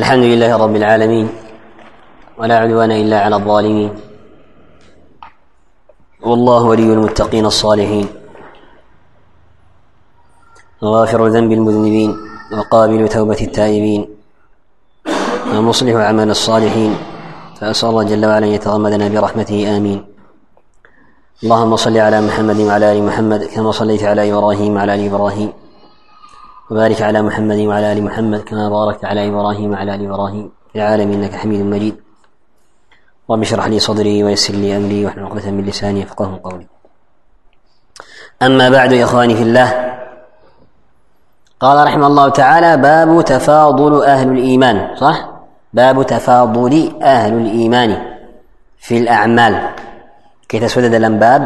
الحمد لله رب العالمين ولا عدوان إلا على الظالمين. والله ولي المتقين الصالحين. غافر ذنب المذنبين وقابل توبة التائبين. ومصلح أعمال الصالحين. فأسأل الله جل وعلا أن يتغمدنا برحمته آمين. اللهم صل على محمد وعلى آل محمد كما صليت على إبراهيم وعلى آل إبراهيم. وبارك على محمد وعلى آل محمد كما باركت على إبراهيم وعلى آل إبراهيم في العالمين إنك حميد مجيد. رب اشرح لي صدري ويسر لي أمري واحلل عقدة من لساني يفقه قولي. أما بعد يا إخواني في الله قال رحمه الله تعالى باب تفاضل أهل الإيمان صح؟ باب تفاضل أهل الإيمان في الأعمال. كي تسود dalam باب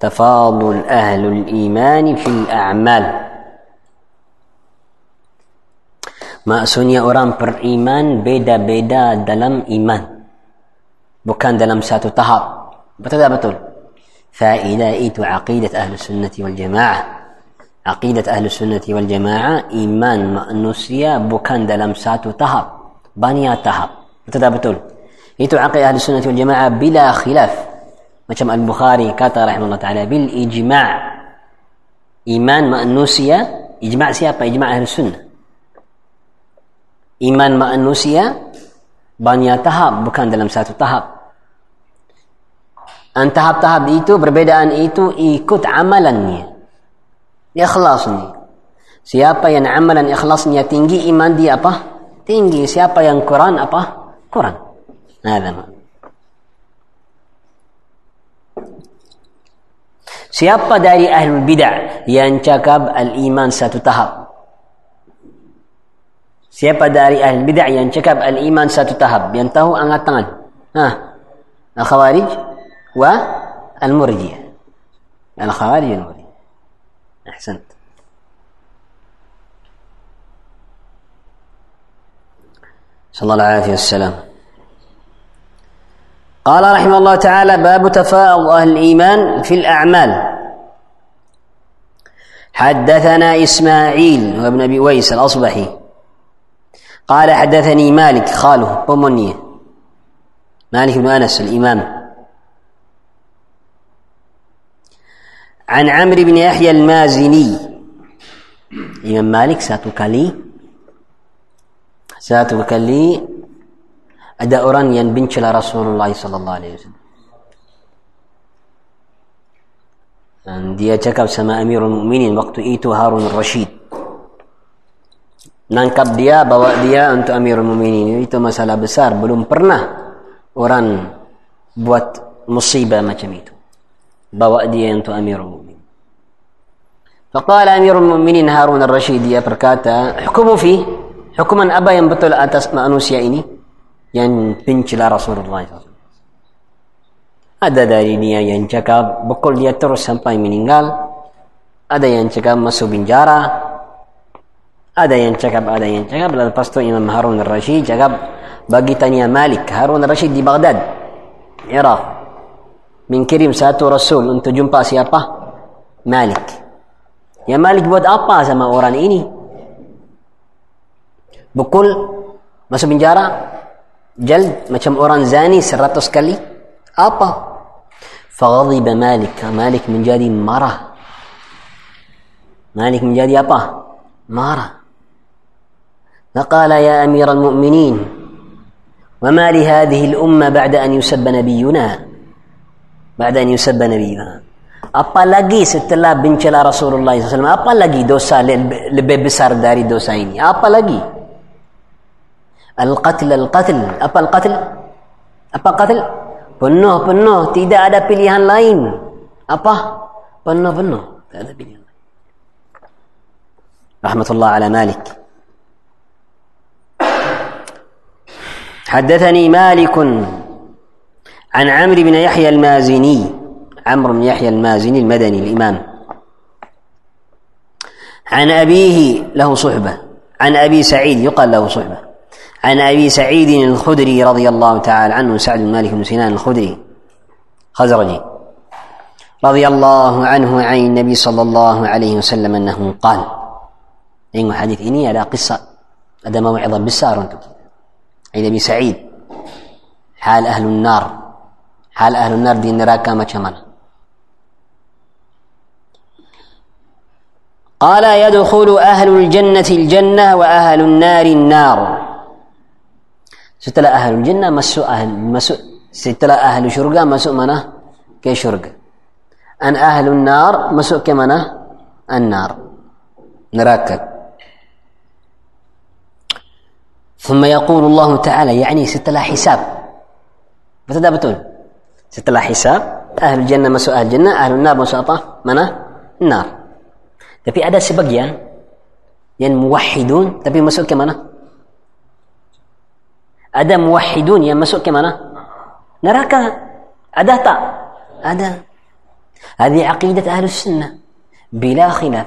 تفاضل أهل الإيمان في الأعمال. Maksudnya orang beriman beda-beda dalam iman. Bukan dalam satu tahap. Betul tak betul? Aqidat ahlu sunnati wal jamaah. Aqidat ahlu sunnati wal jamaah iman manusia bukan dalam satu tahap. Banyak tahap. Betul tak betul? Itu ahlu sunnati wal jamaah bila khilaf. Macam Al-Bukhari kata rahimahullah ta'ala bil ijma' iman manusia ijma' siapa? Ijma' ahlu sunnah iman manusia banyak tahap bukan dalam satu tahap. Dan tahap-tahap itu perbedaan itu ikut amalannya. Ikhlasnya. Siapa yang amalan ikhlasnya tinggi iman dia apa? tinggi. Siapa yang Quran apa? Quran. Nah, siapa dari ahli bid'ah yang cakap al-iman satu tahap? Siapa dari ahli bid'ah yang cakap al-iman satu tahap? Yang tahu angkat tangan. Ha. Al-Khawarij wa al-Murjiyah. Al-Khawarij wa al-Murjiyah. Ahsant. صلى الله عليه والسلام قال رحمه الله تعالى باب تفاؤل أهل الإيمان في الأعمال حدثنا إسماعيل وابن أبي ويس الأصبحي قال حدثني مالك خاله أمنية مالك بن أنس الإمام. عن عمرو بن يحيى المازني. الامام مالك ساتوكالي ساتوكالي أدا أورانيا بنت رسول الله صلى الله عليه وسلم. عندي أتكب سما أمير المؤمنين وقت إيتو هارون الرشيد. nangkap dia bawa dia untuk Amirul Mukminin itu masalah besar belum pernah orang buat musibah macam itu bawa dia untuk Amirul Mukminin فقال أمير المؤمنين هارون الرشيد dia berkata hukumu fi hukuman apa yang betul atas manusia ini yang pencela Rasulullah SAW ada dari dia yang cakap bekul dia terus sampai meninggal ada yang cakap masuk penjara ada yang cakap ada yang cakap. Lepas tu Imam Harun al-Rashid cakap bagi tanya Malik Harun al-Rashid di Baghdad Iraq Kirim satu rasul untuk jumpa siapa? Malik. Ya Malik buat apa sama orang ini? Bukul masuk penjara jald macam orang zani seratus kali. Apa? Faghadiba Malik. Malik menjadi marah. Malik menjadi apa? Marah. فقال يا أمير المؤمنين وما لهذه الأمة بعد أن يسب نبينا بعد أن يسب نبينا apa lagi setelah bencela Rasulullah SAW apa lagi dosa lebih besar dari dosa ini apa lagi al-qatl al-qatl apa al-qatl apa qatl penuh penuh tidak ada pilihan lain apa penuh penuh tidak ada pilihan lain rahmatullah ala malik حدثني مالك عن عمرو بن يحيى المازني عمرو بن يحيى المازني المدني الإمام. عن أبيه له صحبة عن أبي سعيد يقال له صحبة. عن أبي سعيد الخدري رضي الله تعالى عنه سعد بن مالك بن سنان الخدري خزرجي. رضي الله عنه عن النبي صلى الله عليه وسلم أنه قال إن حديث إني على قصة هذا موعظة بالسار أنتم. عيد أبي سعيد. حال أهل النار. حال أهل النار دين راكا ما شمل. قال يدخل أهل الجنة الجنة وأهل النار النار. ستلا أهل الجنة مسو أهل مسو ستلا أهل شرقة مسو منه كشرقة أن أهل النار مسو كمنه النار. نراكك ثم يقول الله تعالى يعني ست لا حساب متى دابتون ست لا حساب أهل الجنة ما أهل الجنة أهل النار ما سؤال منا النار تبي أدا سبقيان ين موحدون تبي ما سؤال كمانا أدا موحدون ين ما سؤال كمانا نراك أدا طا أدا هذه عقيدة أهل السنة بلا خلاف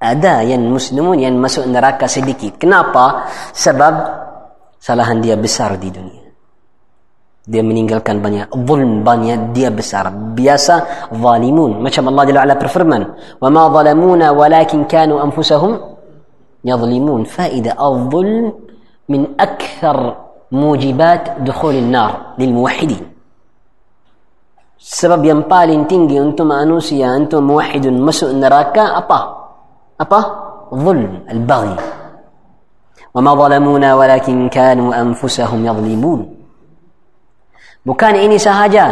ada yang muslimun yang masuk neraka sedikit. Kenapa? Sebab salahan dia besar di dunia. Dia meninggalkan banyak zulm banyak dia besar. Biasa zalimun. Macam Allah Jalla Ala berfirman, "Wa ma zalamuna walakin kanu anfusahum yadhlimun." Faida az-zulm min akthar mujibat dukhul an-nar lil muwahhidin. Sebab yang paling tinggi untuk manusia, untuk muwahhidun masuk neraka apa? Apa ظلم البغي. وما ظلمونا ولكن كانوا أنفسهم يظلمون. bukan ini sahaja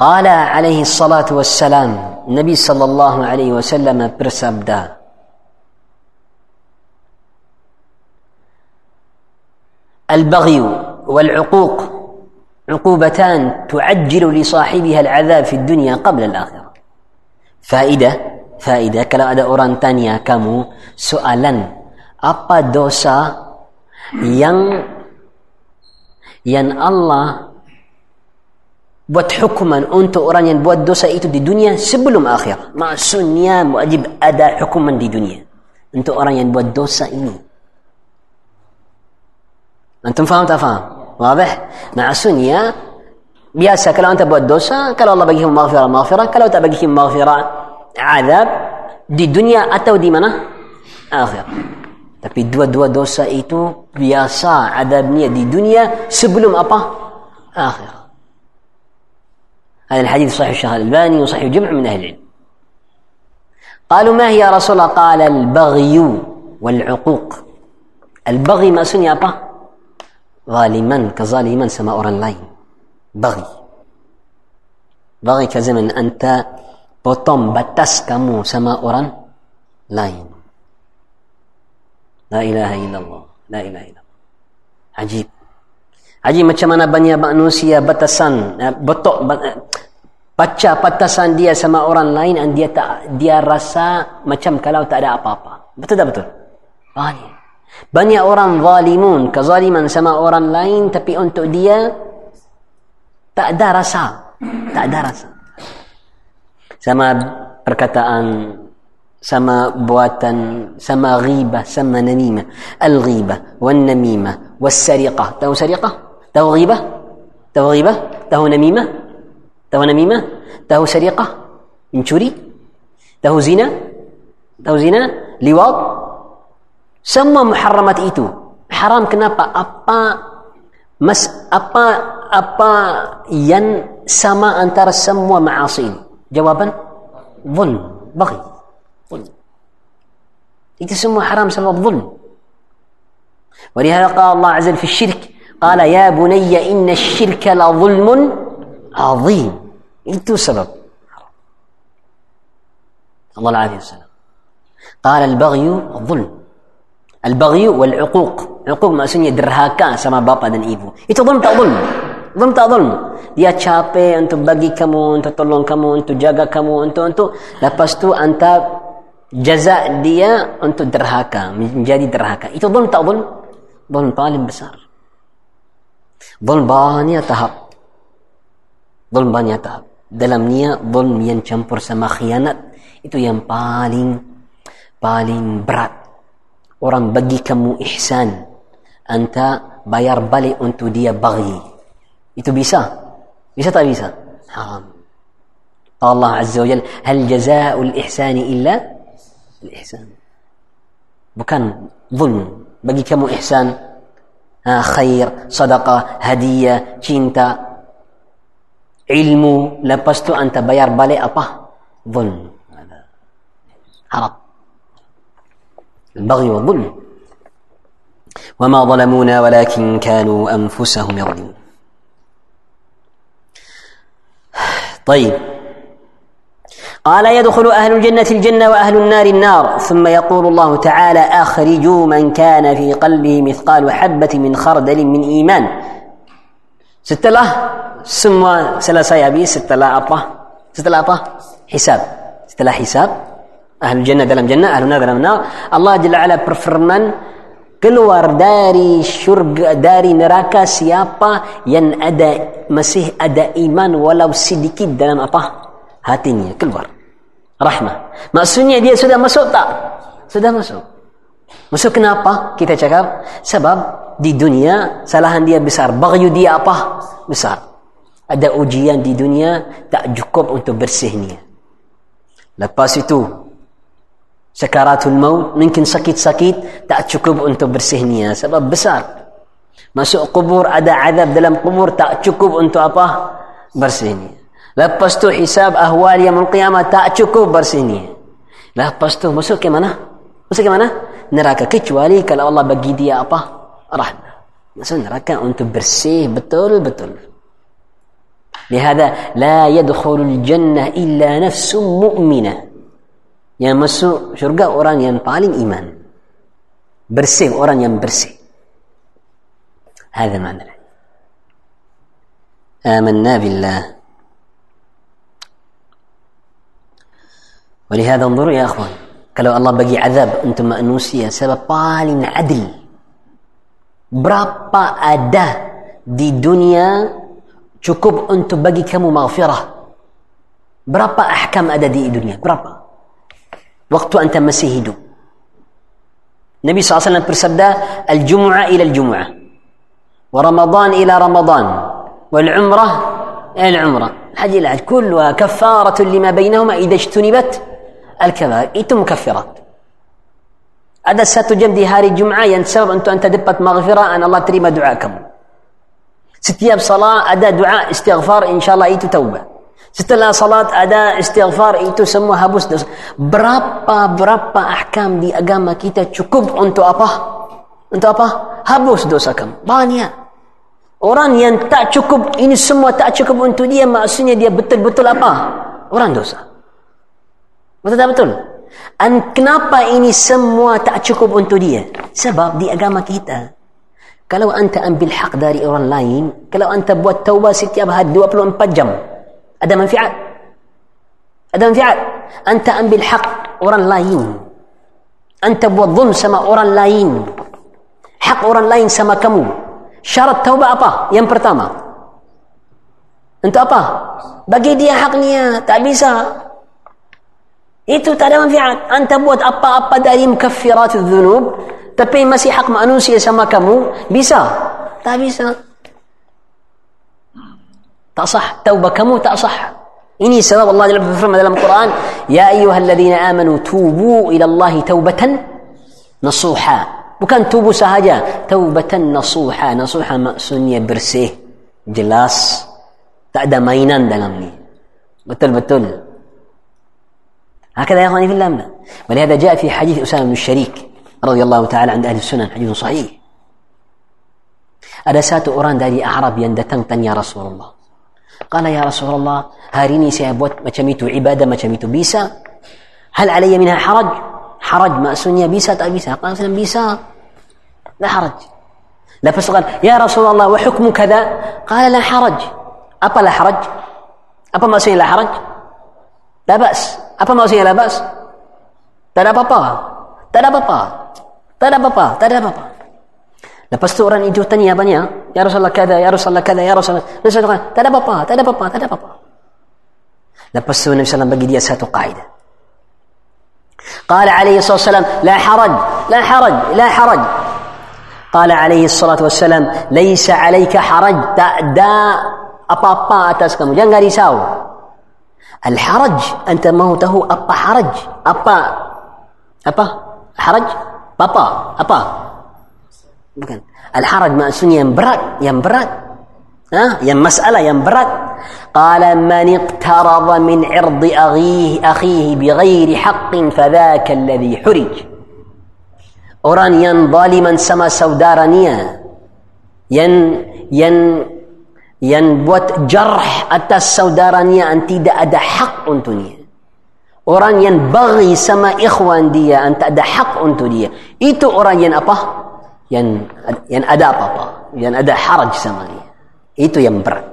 قال عليه الصلاة والسلام النبي صلى الله عليه وسلم bersabda البغي والعقوق عقوبتان تعجل لصاحبها العذاب في الدنيا قبل الآخرة. فائدة faedah kalau ada orang tanya kamu soalan apa dosa yang yang Allah buat hukuman untuk orang yang buat dosa itu di dunia sebelum akhir? Maksudnya wajib ada hukuman di dunia untuk orang yang buat dosa ini. Antum faham tak faham? Wabih. Maksudnya biasa kalau anda buat dosa kalau Allah bagi maghfirah maghfirah. Kalau tak bagi maghfirah azab di dunia atau di mana akhir tapi dua-dua dosa itu biasa adabnya di dunia sebelum apa akhir هذا الحديث صحيح الشيخ الألباني وصحيح جمع من أهل العلم قالوا ما هي يا رسول الله قال البغي والعقوق البغي ما سني apa zaliman kezaliman sama orang lain bagi bagi ke zaman anta potong batas kamu sama orang lain. La ilaha illallah. La ilaha illallah. Ajib. Ajib macam mana banyak manusia batasan betok baca batasan dia sama orang lain dan dia tak dia rasa macam kalau tak ada apa-apa. Betul tak betul? Banyak. Banyak orang zalimun, kezaliman sama orang lain tapi untuk dia tak ada rasa. Tak ada rasa. Perkataan, sama buatan, sama ghibah, sama namimah. Al-ghibah, wal-namimah, wal-sariqah. Tahu sariqah? Tahu ghibah? Tahu ghibah? Tahu namimah? Tahu namimah? Tahu sariqah? Mencuri? Tahu zina? Tahu zina? Liwat? Semua muharramat itu haram kenapa? Apa mas apa apa yang sama antara semua maasi ini? جوابا ظلم بغي. ظلم. يسموه حرام سبب ظلم. ولهذا قال الله عز وجل في الشرك قال يا بني إن الشرك لظلم عظيم. انتو سبب. الله العافية والسلام قال البغي الظلم البغي والعقوق. عقوق ما سنيا درهاكا سما بابا دن إيفو. يتظلم ظلم. Zulm tak zulm? Dia capek untuk bagi kamu, untuk tolong kamu, untuk jaga kamu, untuk untuk lepas tu anta jaza dia untuk derhaka, menjadi derhaka. Itu zulm tak zulm? Zulm paling besar. Zulm banyak tahap. Zulm banyak tahap. Dalam niat zulm yang campur sama khianat itu yang paling paling berat orang bagi kamu ihsan anta bayar balik untuk dia bagi itu bisa bisa tak bisa haram Allah Azza wa Jal hal jazaa'ul ihsani illa al-ihsan bukan zulm bagi kamu ihsan ha, khair sedekah hadiah cinta ilmu lepas tu anda bayar balik apa zulm haram البغي والظلم وما ظلمونا ولكن كانوا انفسهم يظلمون طيب. قال يدخل أهل الجنة الجنة وأهل النار النار. ثم يقول الله تعالى أخرجوا من كان في قلبه مثقال حبة من خردل من إيمان. ستة لا ثم ثلاثة يبي ستة لا أبا ستة لا أبا حساب ستة لا حساب أهل الجنة دلم جنة أهل النار دلم نار الله جل وعلا برفرمن keluar dari syurga dari neraka siapa yang ada masih ada iman walau sedikit dalam apa? Hatinya keluar. Rahmah. Maksudnya dia sudah masuk tak? Sudah masuk. Masuk kenapa? Kita cakap. Sebab di dunia salahan dia besar. Bagyu dia apa? Besar. Ada ujian di dunia tak cukup untuk bersihnya. Lepas itu سكرات الموت ممكن سكيت سكيت تأت شكوب أنتو برسهنية سبب بسار. ما سوء قبور أدا عذاب دلم قبور تأت شكوب أنتو أباه برسهنية لبستو حساب أهوال يوم القيامة تأت شكوب برسهنية لبستو ما سوء كمانا؟ ما سوء كمانا؟ نراك كتوالي كلا الله بقي دي أباه. رحمة. ما سوء نراك أنتو برسيه بطل بطل لهذا لا يدخل الجنة إلا نفس مؤمنة. Yang masuk syurga orang yang paling iman bersih orang yang bersih هذا معنى آمنا بالله ولهذا انظروا يا اخوان kalau Allah bagi azab untuk manusia sebab paling adil berapa ada di dunia cukup untuk bagi kamu maghfirah berapa ahkam ada di dunia berapa waktu anda masih hidup Nabi SAW bersabda Al-Jum'ah ila Al-Jum'ah Wa Ramadan ila Ramadan Wal Umrah ila Al-Umrah الحج إلى كلها كفارة لما بينهما إذا اجتنبت الكبائر itu mukaffirat ada satu jam di hari Jumaat yang sebab untuk anda dapat maghfirah dan Allah terima doa kamu setiap salat ada doa istighfar insyaallah itu taubat setelah salat ada istighfar itu semua habis. Berapa berapa ahkam di agama kita cukup untuk apa? Untuk apa? Habis dosa kamu. Banyak. Orang yang tak cukup ini semua tak cukup untuk dia maksudnya dia betul-betul apa? Orang dosa. Betul tak betul? Dan kenapa ini semua tak cukup untuk dia? Sebab di agama kita, kalau anda ambil hak dari orang lain, kalau anda buat taubat setiap hari 24 jam, ada manfaat? Ada manfaat? Anda ambil hak orang lain. Anda buat zulm sama orang lain. Hak orang lain sama kamu. Syarat taubat apa? Yang pertama. Untuk apa? Bagi dia haknya. Tak bisa. Itu tak ada manfaat. Anda buat apa-apa dari mukaffirat dzunub, tapi masih hak manusia sama kamu, bisa? Tak bisa. Sah. Taubah kamu tak sah. Ini sebab Allah Jalla berfirman dalam Quran, "Ya ayyuhalladzina amanu tubu ila Allah taubatan nasuha." Bukan tubuh sahaja, taubatan nasuha. Nasuha maksudnya bersih, jelas, tak ada mainan dalam ni. Betul-betul. هكذا يا اخواني في الله ولهذا جاء في حديث اسامه بن الشريك رضي الله تعالى عند أهل السنن حديث صحيح ada satu orang dari Arab yang datang tanya Rasulullah قال يا رسول الله هاريني سيبوت ما شميتو عبادة ما شميتو بيسا. هل علي منها حرج؟ حرج ما أسوني بيسا طيب تأبيسا قال مثلا بيسا. لا حرج. لا قال يا رسول الله وحكم كذا؟ قال لا حرج. أبا لا حرج؟ أبا ما أسوني لا حرج؟ لا بأس. أبا ما أسوني لا بأس؟ تدا بابا تدا بابا تدا بابا تدا بابا, تدا بابا. Lepas tu orang itu tanya banyak. Ya Rasulullah kada, ya Rasulullah kada, ya Rasulullah. Nabi SAW tak ada apa-apa, tak ada apa-apa, tak ada apa-apa. Lepas tu Nabi SAW bagi dia satu kaidah. قال عليه الصلاة والسلام لا حرج لا حرج لا حرج قال عليه الصلاة والسلام ليس عليك حرج tak ada apa-apa atas kamu jangan risau الحرج أنت ما هو تهو أبا حرج أبا أبا حرج بابا أبا bukan al-haraj maksudnya yang berat yang berat ha yang masalah yang berat qala man iqtarada min 'irdi akhihi akhihi bighairi haqqin fadhaka alladhi hurij orang yang zaliman sama saudaranya yang yang yang buat jarh atas saudaranya yang tidak ada hak untuknya orang yang bagi sama ikhwan dia yang tak ada hak untuk dia itu orang yang apa yang yang ada apa-apa yang ada haraj sama dia itu yang berat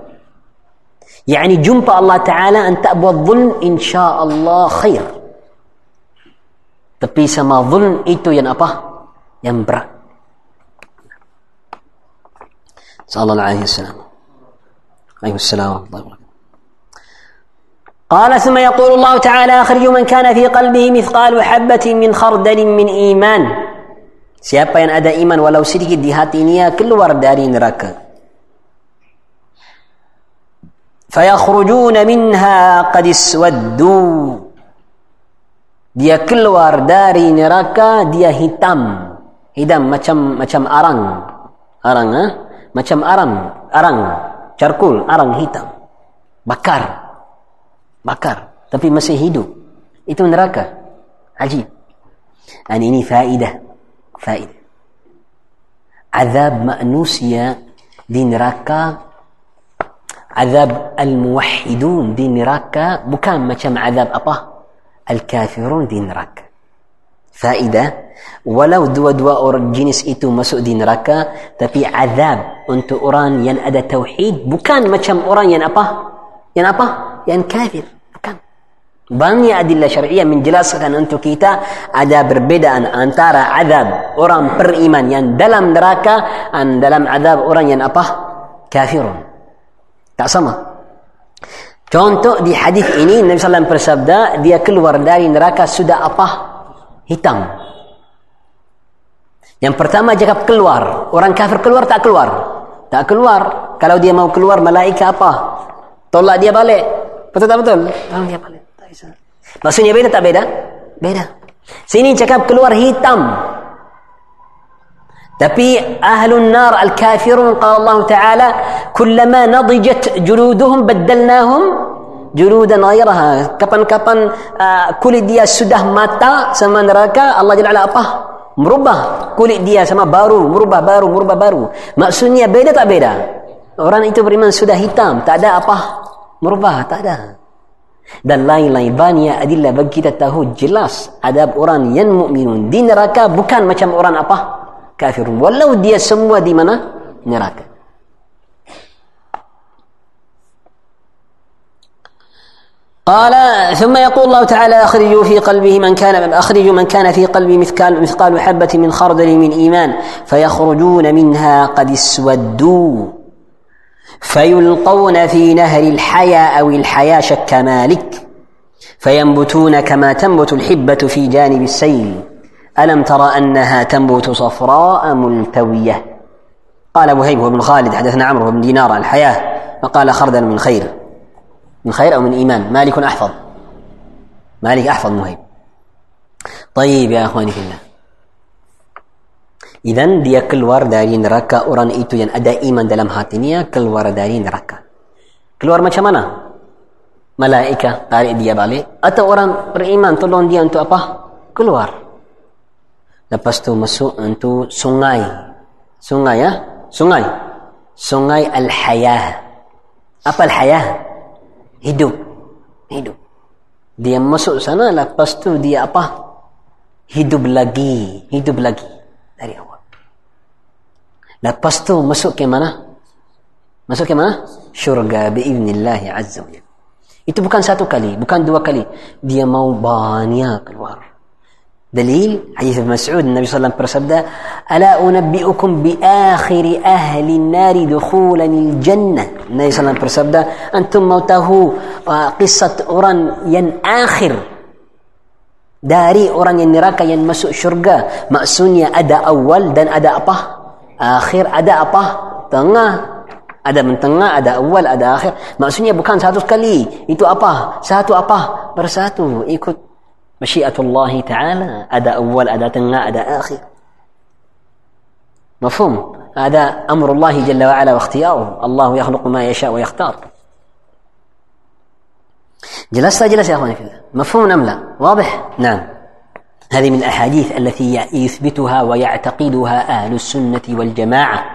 يعني jumpa Allah Ta'ala أن buat zulm insya Allah khair tapi sama zulm itu yang apa yang berat وسلم عليه السلام ورحمة الله وبركاته قال ثم يقول الله تعالى أخرج من كان في قلبه مثقال حبة من خردل من إيمان Siapa yang ada iman walau sedikit di hatinya keluar dari neraka. Fayakhrujuna minha qad iswaddu. Dia keluar dari neraka dia hitam. Hitam macam macam arang. Arang ah, macam arang, arang, charcoal, arang hitam. Bakar. Bakar, tapi masih hidup. Itu neraka. Ajib. Dan ini faedah فائدة عذاب مأنوسيا دين راكا عذاب الموحدون دين راكا بكام ما كم عذاب أبا؟ الكافرون دين راكا فائدة ولو دوا دوا أور جنس إتو دين راكا. تبي عذاب أنت أوران ين أدا توحيد. بكام ما كم أوران ين أبا؟ ين أبا؟ ين كافر. Banyak adillah syariah menjelaskan untuk kita ada perbedaan antara azab orang beriman yang dalam neraka dan dalam azab orang yang apa? Kafirun. Tak sama. Contoh di hadis ini Nabi SAW bersabda dia keluar dari neraka sudah apa? Hitam. Yang pertama cakap keluar. Orang kafir keluar tak keluar? Tak keluar. Kalau dia mau keluar malaikat apa? Tolak dia balik. Betul tak betul? Tolak dia balik. Maksudnya beda tak beda? Beda. Sini cakap keluar hitam. Tapi ahlun nar al-kafirun qala Allah Ta'ala kullama nadijat juluduhum baddalnahum juludan ghairaha. Kapan-kapan uh, kulit dia sudah mata sama neraka Allah Jalla apa? Merubah kulit dia sama baru, merubah baru, merubah baru. Maksudnya beda tak beda? Orang itu beriman sudah hitam, tak ada apa? Merubah, tak ada dan lain-lain banyak adillah bagi kita tahu jelas adab orang yang mukminun di neraka bukan macam orang apa kafir walau dia semua di mana neraka قال ثم يقول الله تعالى أخرجوا في قلبه من كان أخرجوا من كان في قلبه مثقال مثقال حبة من خردل من إيمان فيخرجون منها قد اسودوا فيلقون في نهر الحياة أو الحياة شك مالك فينبتون كما تنبت الحبة في جانب السيل. ألم ترى أنها تنبت صفراء ملتوية؟ قال وهيب بن خالد حدثنا عمرو بن دينار الحياة فقال خردل من خير. من خير أو من إيمان؟ مالك أحفظ. مالك أحفظ مهيب طيب يا أخواني في الله. Idan dia keluar dari neraka orang itu yang ada iman dalam hatinya keluar dari neraka. Keluar macam mana? Malaika tarik dia balik atau orang beriman tolong dia untuk apa? Keluar. Lepas tu masuk untuk sungai. Sungai ya? Sungai. Sungai Al-Hayah. Apa Al-Hayah? Hidup. Hidup. Dia masuk sana lepas tu dia apa? Hidup lagi. Hidup lagi. Dari awal. Lepas tu masuk ke mana? Masuk ke mana? Syurga biiznillah azza wa Itu bukan satu kali, bukan dua kali. Dia mau banyak keluar. Dalil hadis Mas'ud Nabi sallallahu alaihi wasallam bersabda, "Ala unabbiukum bi akhir ahli an-nar dukhulan al-jannah." Nabi sallallahu alaihi bersabda, "Antum mau tahu uh, kisah orang yang akhir dari orang yang neraka yang masuk syurga maksudnya ada awal dan ada apa? Akhir ada apa? Tengah. Ada mentengah ada awal ada akhir. Maksudnya bukan satu kali itu apa? Satu apa? Bersatu. Ikut masyiatullah taala. Ada awal ada tengah ada akhir. مفهوم هذا امر الله wa وعلا Allah الله ma yasha wa yakhtar. جلست جلس يا أخواني في الله. مفهوم أم لا؟ واضح؟ نعم. هذه من الأحاديث التي يثبتها ويعتقدها أهل السنة والجماعة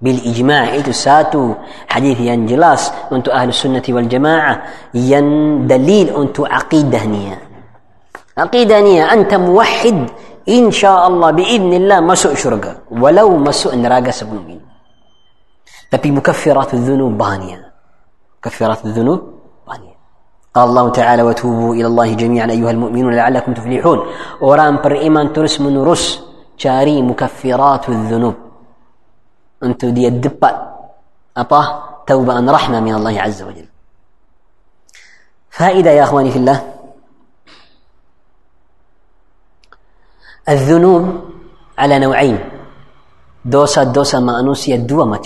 بالإجماع. إيتو ساتو حديث ينجلاس أنتو أهل السنة والجماعة. ين دليل أنتو عقيدة نية. عقيدة نية. أنت موحد إن شاء الله بإذن الله مسوء شرقة ولو مسوء نراقة سبنين tapi مكفرات الذنوب بانية مكفرات الذنوب؟ قال الله تعالى وتوبوا إلى الله جميعا أيها المؤمنون لعلكم تفلحون. ورام بر إيمان ترس من رس شاري مكفرات الذنوب. أنتو دي الدبة. أطاه توبة أن رحمة من الله عز وجل. فائدة يا أخواني في الله. الذنوب على نوعين دوسا دوسا ما أنوسي الدوة ما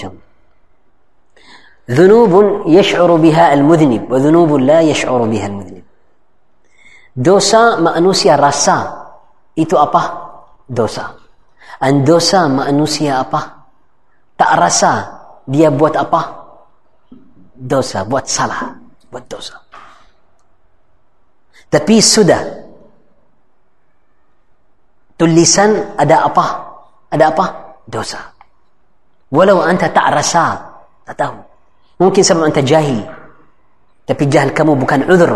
ذنوب يشعر بها المذنب وذنوب لا يشعر بها المذنب dosa manusia rasa itu apa dosa dan dosa manusia apa tak rasa dia buat apa dosa buat salah buat dosa tapi sudah tulisan ada apa ada apa dosa walau anta tak rasa tak tahu Mungkin sebab anda jahil. Tapi jahil kamu bukan udhur.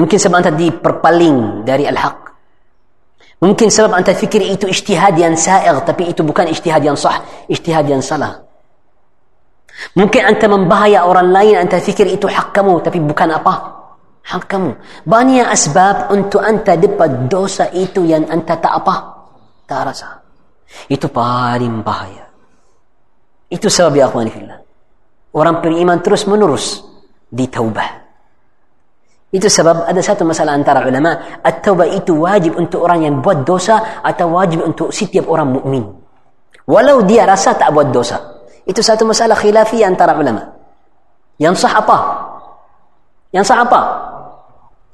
Mungkin sebab anda diperpaling dari al-haq. Mungkin sebab anda fikir itu ijtihad yang sa'ir. Tapi itu bukan ijtihad yang sah. Ijtihad yang salah. Mungkin anda membahaya orang lain. Anda fikir itu hak kamu. Tapi bukan apa? Hak kamu. Banyak asbab untuk anda dapat dosa itu yang anda tak apa? Tak rasa. Itu paling bahaya. Itu sebab ya akhwani fillah. Orang beriman terus menerus di taubah. Itu sebab ada satu masalah antara ulama, at-taubah itu wajib untuk orang yang buat dosa atau wajib untuk setiap orang mukmin. Walau dia rasa tak buat dosa. Itu satu masalah khilafi antara ulama. Yang sah apa? Yang sah apa?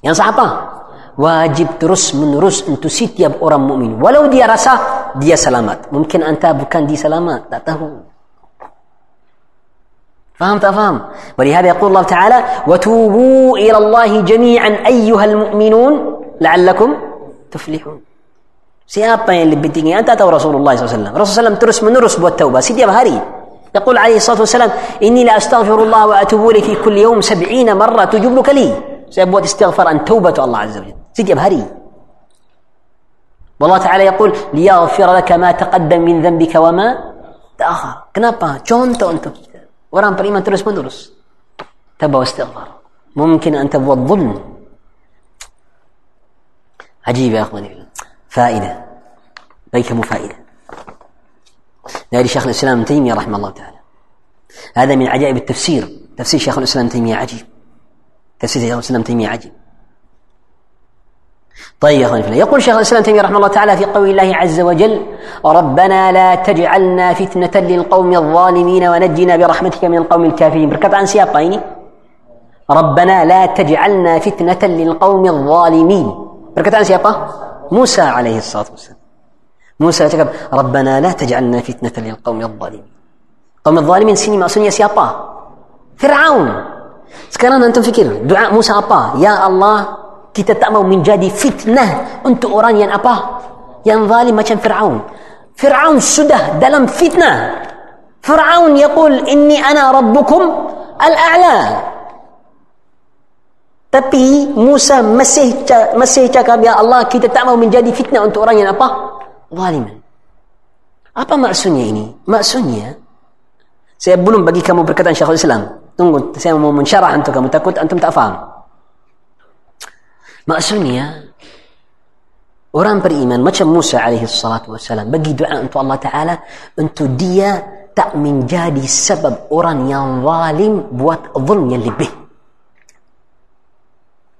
Yang sah apa? Wajib terus menerus untuk setiap orang mukmin. Walau dia rasa dia selamat. Mungkin anta bukan di selamat, tak tahu. فهمت؟ أفهم. ولهذا يقول الله تعالى وتوبوا إلى الله جميعا أيها المؤمنون لعلكم تفلحون. Siapa yang lebih tinggi? Anta atau Rasulullah SAW? Rasulullah SAW terus menerus buat taubat setiap hari. يقول عليه الصلاة والسلام إني لا أستغفر الله وأتوب إليه في كل يوم سبعين مرة تجب buat istighfar an taubat Allah Azza wa Jalla setiap hari والله تعالى يقول ليغفر لك ما تقدم من ذنبك وما تأخر. kenapa contoh untuk Orang beriman terus menerus. Tabah istighfar. Mungkin anta buat zulm. عجيب يا اخواني فائده بيك مو فائده ذلك شيخ الاسلام ابن تيميه رحمه الله تعالى هذا من عجائب التفسير تفسير شيخ الاسلام ابن تيميه عجيب تفسير شيخ الاسلام ابن تيميه عجيب طيب يا يقول شيخ الإسلام تيمية رحمه الله تعالى في قول الله عز وجل ربنا لا تجعلنا فتنة للقوم الظالمين ونجنا برحمتك من القوم الكافرين. بركت عن سياقين. ربنا لا تجعلنا فتنة للقوم الظالمين. بركت عن سياقه. موسى عليه الصلاة والسلام. موسى يتكلم ربنا لا تجعلنا فتنة للقوم الظالمين. قوم الظالمين سيني سنيا سياقه. فرعون. sekarang antum fikir doa Musa apa ya Allah kita tak mau menjadi fitnah untuk orang yang apa? Yang zalim macam Fir'aun. Fir'aun sudah dalam fitnah. Fir'aun yaqul inni ana rabbukum al-a'la. Tapi Musa masih masih cakap ya Allah kita tak mau menjadi fitnah untuk orang yang apa? Zaliman apa maksudnya ini? Maksudnya saya belum bagi kamu perkataan Syekhul Islam. Tunggu saya mau mensyarah untuk kamu. Takut antum tak faham Maksudnya orang beriman macam Musa alaihi salatu wassalam bagi doa untuk Allah Taala untuk dia tak menjadi sebab orang yang zalim buat zulm yang lebih.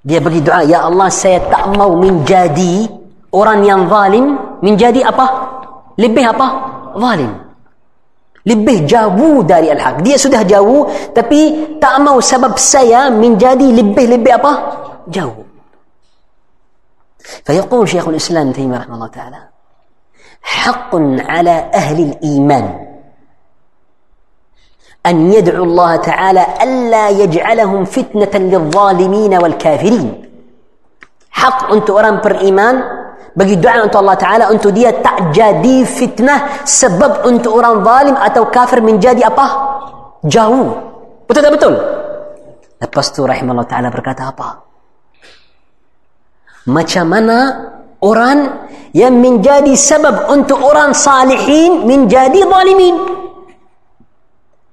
Dia bagi doa, Ya Allah saya tak mau menjadi orang yang zalim menjadi apa? Lebih apa? Zalim. Lebih jauh dari al-haq. Dia sudah jauh tapi tak mau sebab saya menjadi lebih-lebih apa? Jauh. فيقول شيخ الإسلام تيمية رحمه الله تعالى حق على أهل الإيمان أن يدعوا الله تعالى ألا يجعلهم فتنة للظالمين والكافرين. حق انت اران بر إيمان بقي دعاء انت الله تعالى انت دي تجادي فتنة سبب انت اران ظالم أتو كافر من جادي أبا؟ جاو بتدا الباستور رحمه الله تعالى بركاته أبا. Macam mana orang yang menjadi sebab untuk orang salihin menjadi zalimin?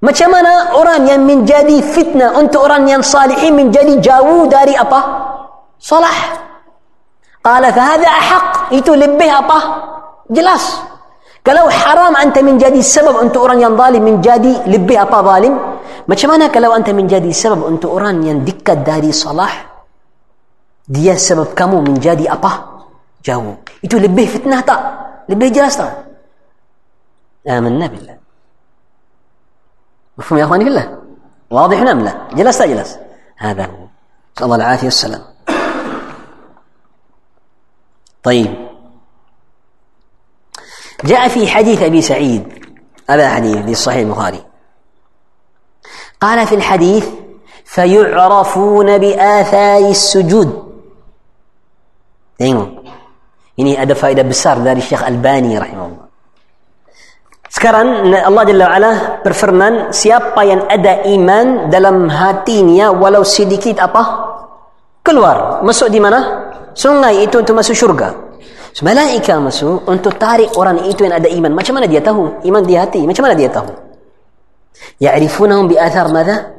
Macam mana orang yang menjadi fitnah untuk orang yang salihin menjadi jauh dari apa? Salah. قال فهذا أحق itu lebih apa jelas kalau haram anta menjadi sebab untuk orang yang zalim menjadi lebih apa zalim macam mana kalau anta menjadi sebab untuk orang yang dekat dari salah dia sebab kamu menjadi apa? Jauh. Itu lebih fitnah tak? Lebih jelas tak? آمنا بالله مفهوم يا اخواني بالله واضح ام لا جلس جلس هذا هو نسال الله العافيه والسلام طيب جاء في حديث أبي سعيد هذا حديث في صحيح البخاري قال في الحديث فيعرفون بآثار السجود tengok. Ini ada faedah besar dari Syekh Albani rahimahullah. Sekarang Allah Jalla wa'ala berfirman siapa yang ada iman dalam hatinya walau sedikit apa keluar. Masuk di mana? Sungai itu untuk masuk syurga. Malaikat masuk untuk tarik orang itu yang ada iman. Macam mana dia tahu? Iman di hati. Macam mana dia tahu? Ya'rifunahum bi athar madha?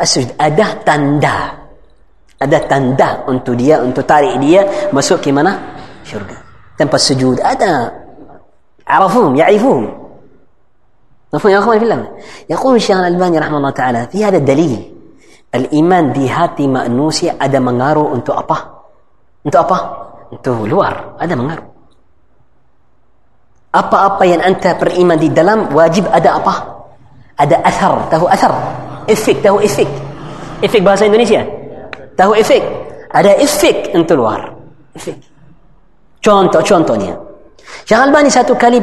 Asjud ada tanda ada tanda untuk dia untuk tarik dia masuk ke mana syurga tanpa sujud ada عرفوهم يعرفوهم مفهوم يا اخوان في الله يقول الشيخ الالباني رحمه الله تعالى في هذا الدليل الايمان di hati manusia ada mengaruh untuk apa Untuk apa? Untuk luar. Ada mengaruh. Apa-apa yang anda beriman di dalam wajib ada apa? Ada asar. Tahu asar? Efek. Tahu efek? Efek bahasa Indonesia? Tahu efek? Ada efek untuk luar. Efek. Contoh, contohnya. Syekh Albani satu kali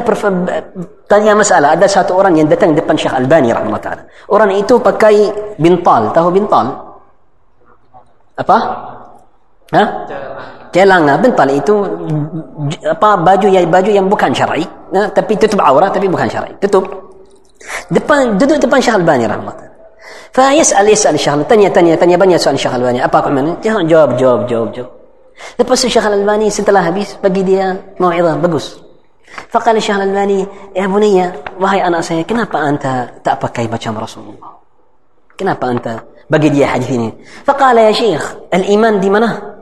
tanya masalah. Ada satu orang yang datang depan Syekh Albani rahmatullah. Orang itu pakai bintal. Tahu bintal? Apa? Ha? Celang bental itu apa baju yang baju yang bukan syar'i, ha? tapi tutup aurat tapi bukan syar'i. Tutup. Depan duduk depan Syekh Albani rahmat. فيسأل يسأل الشيخ الألباني. ثانية ثانية ثانية سؤال الشيخ الألباني. أباك عمان جواب جواب جواب جواب. لبس الشيخ الألباني سنت الله هبيس بقي ديا موعظة بقص فقال الشيخ الألباني يا بني وهي أنا أسايا كنابا أنت تأبا كيبا كام رسول الله? كنابا أنت بقي ديا حجفيني فقال يا شيخ الإيمان دي منا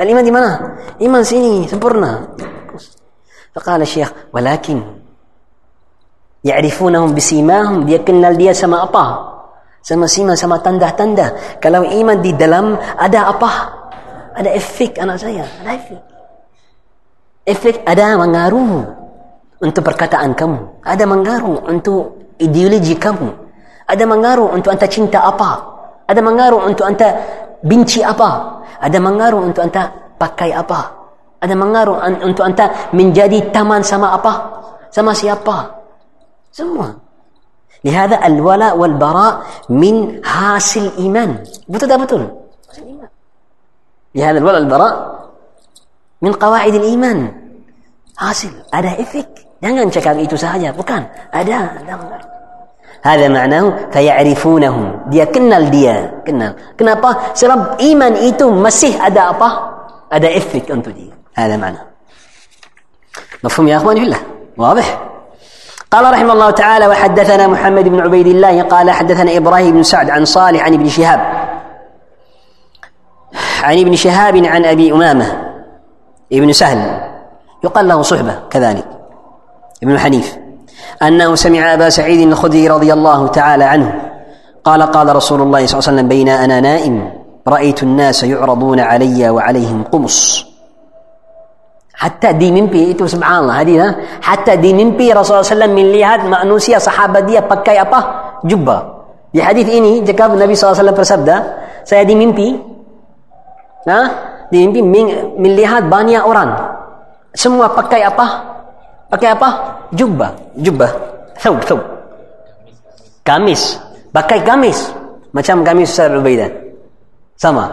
الإيمان دي منا إيمان سيني سبرنا فقال الشيخ ولكن يعرفونهم بسيماهم بيكن لديا سما أباه. Sama sima sama tanda-tanda kalau iman di dalam ada apa? Ada efek anak saya. Ada efek. Efek ada mengaruh untuk perkataan kamu. Ada mengaruh untuk ideologi kamu. Ada mengaruh untuk anda cinta apa? Ada mengaruh untuk anda benci apa? Ada mengaruh untuk anda pakai apa? Ada mengaruh untuk anda menjadi taman sama apa? Sama siapa? Semua لهذا الولاء والبراء من هاس الإيمان. بتدا بتون لهذا الولاء والبراء من قواعد الإيمان. حاصل ada إفك. Jangan cakap itu sahaja. Bukan. ada هذا معناه فيعرفونهم. Dia kenal dia. Kenal. Kenapa? Sebab iman itu masih ada apa? Ada efek untuk dia. هذا معناه. مفهوم يا أخواني بالله واضح؟ قال رحمه الله تعالى وحدثنا محمد بن عبيد الله قال حدثنا إبراهيم بن سعد عن صالح عن ابن شهاب عن ابن شهاب عن أبي أمامة ابن سهل يقال له صحبة كذلك ابن حنيف أنه سمع أبا سعيد الخدري رضي الله تعالى عنه قال قال رسول الله صلى الله عليه وسلم بين أنا نائم رأيت الناس يعرضون علي وعليهم قمص Hatta di mimpi itu subhanallah hadis ha? Hatta di mimpi Rasulullah SAW melihat manusia sahabat dia pakai apa? Jubah. Di hadis ini jika Nabi SAW bersabda, saya di mimpi. Ha? Di mimpi melihat banyak orang. Semua pakai apa? Pakai apa? Jubah. Jubah. Thub, thub. Kamis. Pakai kamis. Macam kamis Ustaz Al-Baidah. Sama.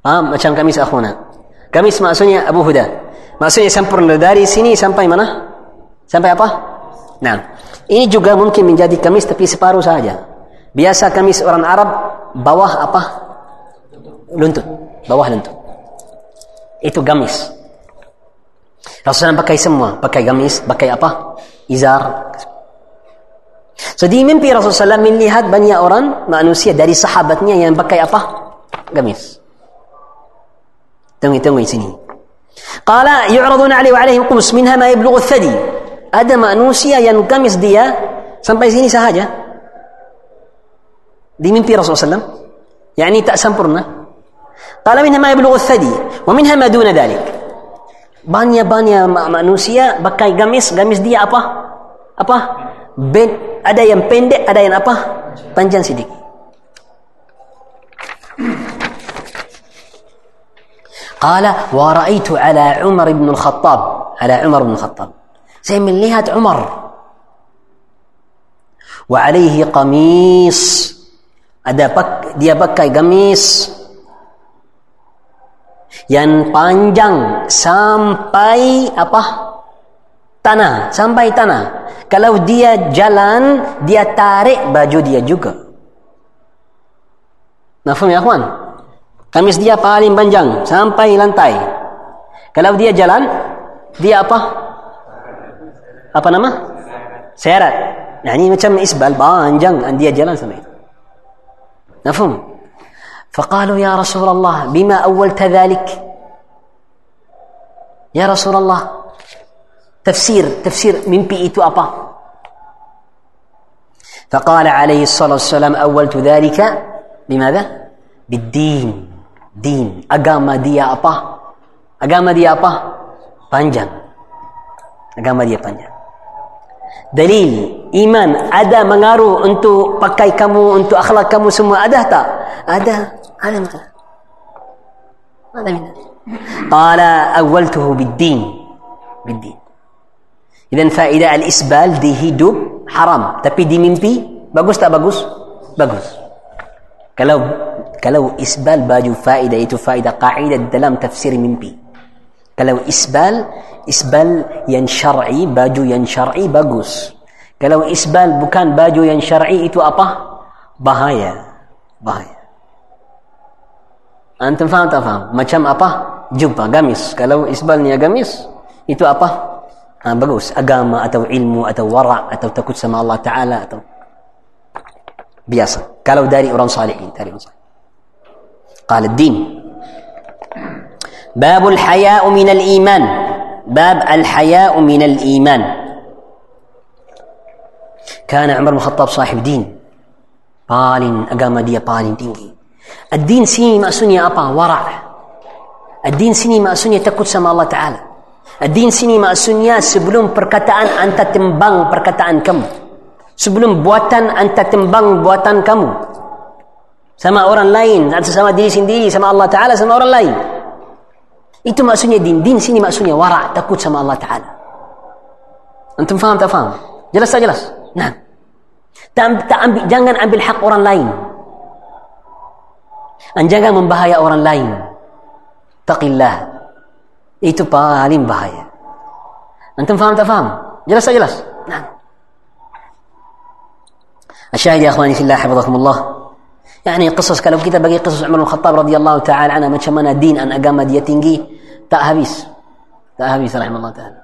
Ha? Macam kamis akhuna gamis maksudnya Abu Huda. Maksudnya sempurna dari sini sampai mana? Sampai apa? Nah ini juga mungkin menjadi gamis tapi separuh saja biasa gamis orang Arab bawah apa? Luntut bawah luntut itu gamis. Rasulullah pakai semua. Pakai gamis pakai apa? Izar. So di mimpi Rasulullah SAW melihat banyak orang manusia dari sahabatnya yang pakai apa? Gamis tunggu tunggu di sini qala yu'raduna alaihi wa alaihim qumus minha ma yablughu thadi ada manusia yang gamis dia sampai sini sahaja di mimpi Rasulullah SAW يعني tak sempurna قال منها ما يبلغ الثدي ومنها ما دون ذلك banyak-banyak manusia pakai gamis gamis dia apa apa ben, ada yang pendek ada yang apa panjang sedikit قال ورأيت على عمر بن الخطاب. Umar. عمر بن الخطاب. Saya melihat Umar. عمر. وعليه قميص. Ada pak dia pakai gamis. Yang panjang sampai apa? Tanah sampai tanah. Kalau dia jalan dia tarik baju dia juga. Nafum ya akhwan? Kamis dia paling panjang sampai lantai kalau dia jalan dia apa apa nama seret nah ini macam isbal panjang dia jalan sampai Nafum فقالوا يا رسول الله بما أولت ذلك يا رسول الله تفسير تفسير من بيئت أبا فقال عليه الصلاة والسلام أولت ذلك بماذا بالدين din. Agama dia apa? Agama dia apa? Panjang. Agama dia panjang. Dalil. Iman ada mengaruh untuk pakai kamu untuk akhlak kamu semua. Ada tak? Ada. Ada mana? Ada mana? Qala awwaltuhu bid-din. Bid-din. Idan faida al-isbal di hidup haram. Tapi di mimpi bagus tak bagus? Bagus. Kalau kalau isbal baju faedah itu faedah kaidah dalam tafsir mimpi kalau isbal isbal yang syar'i baju yang syar'i bagus kalau isbal bukan baju yang syar'i itu apa bahaya bahaya Antum faham tak faham? Macam apa? Jumpa gamis. Kalau isbalnya gamis, itu apa? Ha, bagus. Agama atau ilmu atau wara' atau takut sama Allah Ta'ala atau biasa. Kalau dari orang salihin. Dari orang salihin. قال الدين. باب الحياء من الإيمان. باب الحياء من الإيمان. كان عمر الخطاب صاحب دين. بالين أقام دي بالين دين الدين سيني ما سني أبا ورع. الدين سيني ما سني تكوت سما الله تعالى. الدين سيني ما سني سبلوم بركتان أنت تمبان بركتان كم. سبلوم بواتان أنت تمبان بواتان كم. Sama orang lain, atau sama diri sendiri, sama Allah Ta'ala, sama orang lain. Itu maksudnya din. Din sini maksudnya wara, takut sama Allah Ta'ala. Antum faham tak faham? Jelas tak jelas? Nah. Tak, tak ambil, jangan ambil hak orang lain. Dan jangan membahaya orang lain. Taqillah. Itu paling bahaya. Antum faham tak faham? Jelas tak jelas? Nah. Asyahid ya akhwani fillah hafidhakumullah. يعني قصص كلام كده بقي قصص عمر بن الخطاب رضي الله تعالى عنه ما شمنا دين أن أقام ديتينجي تا هابيس تا هابيس رحمه الله تعالى.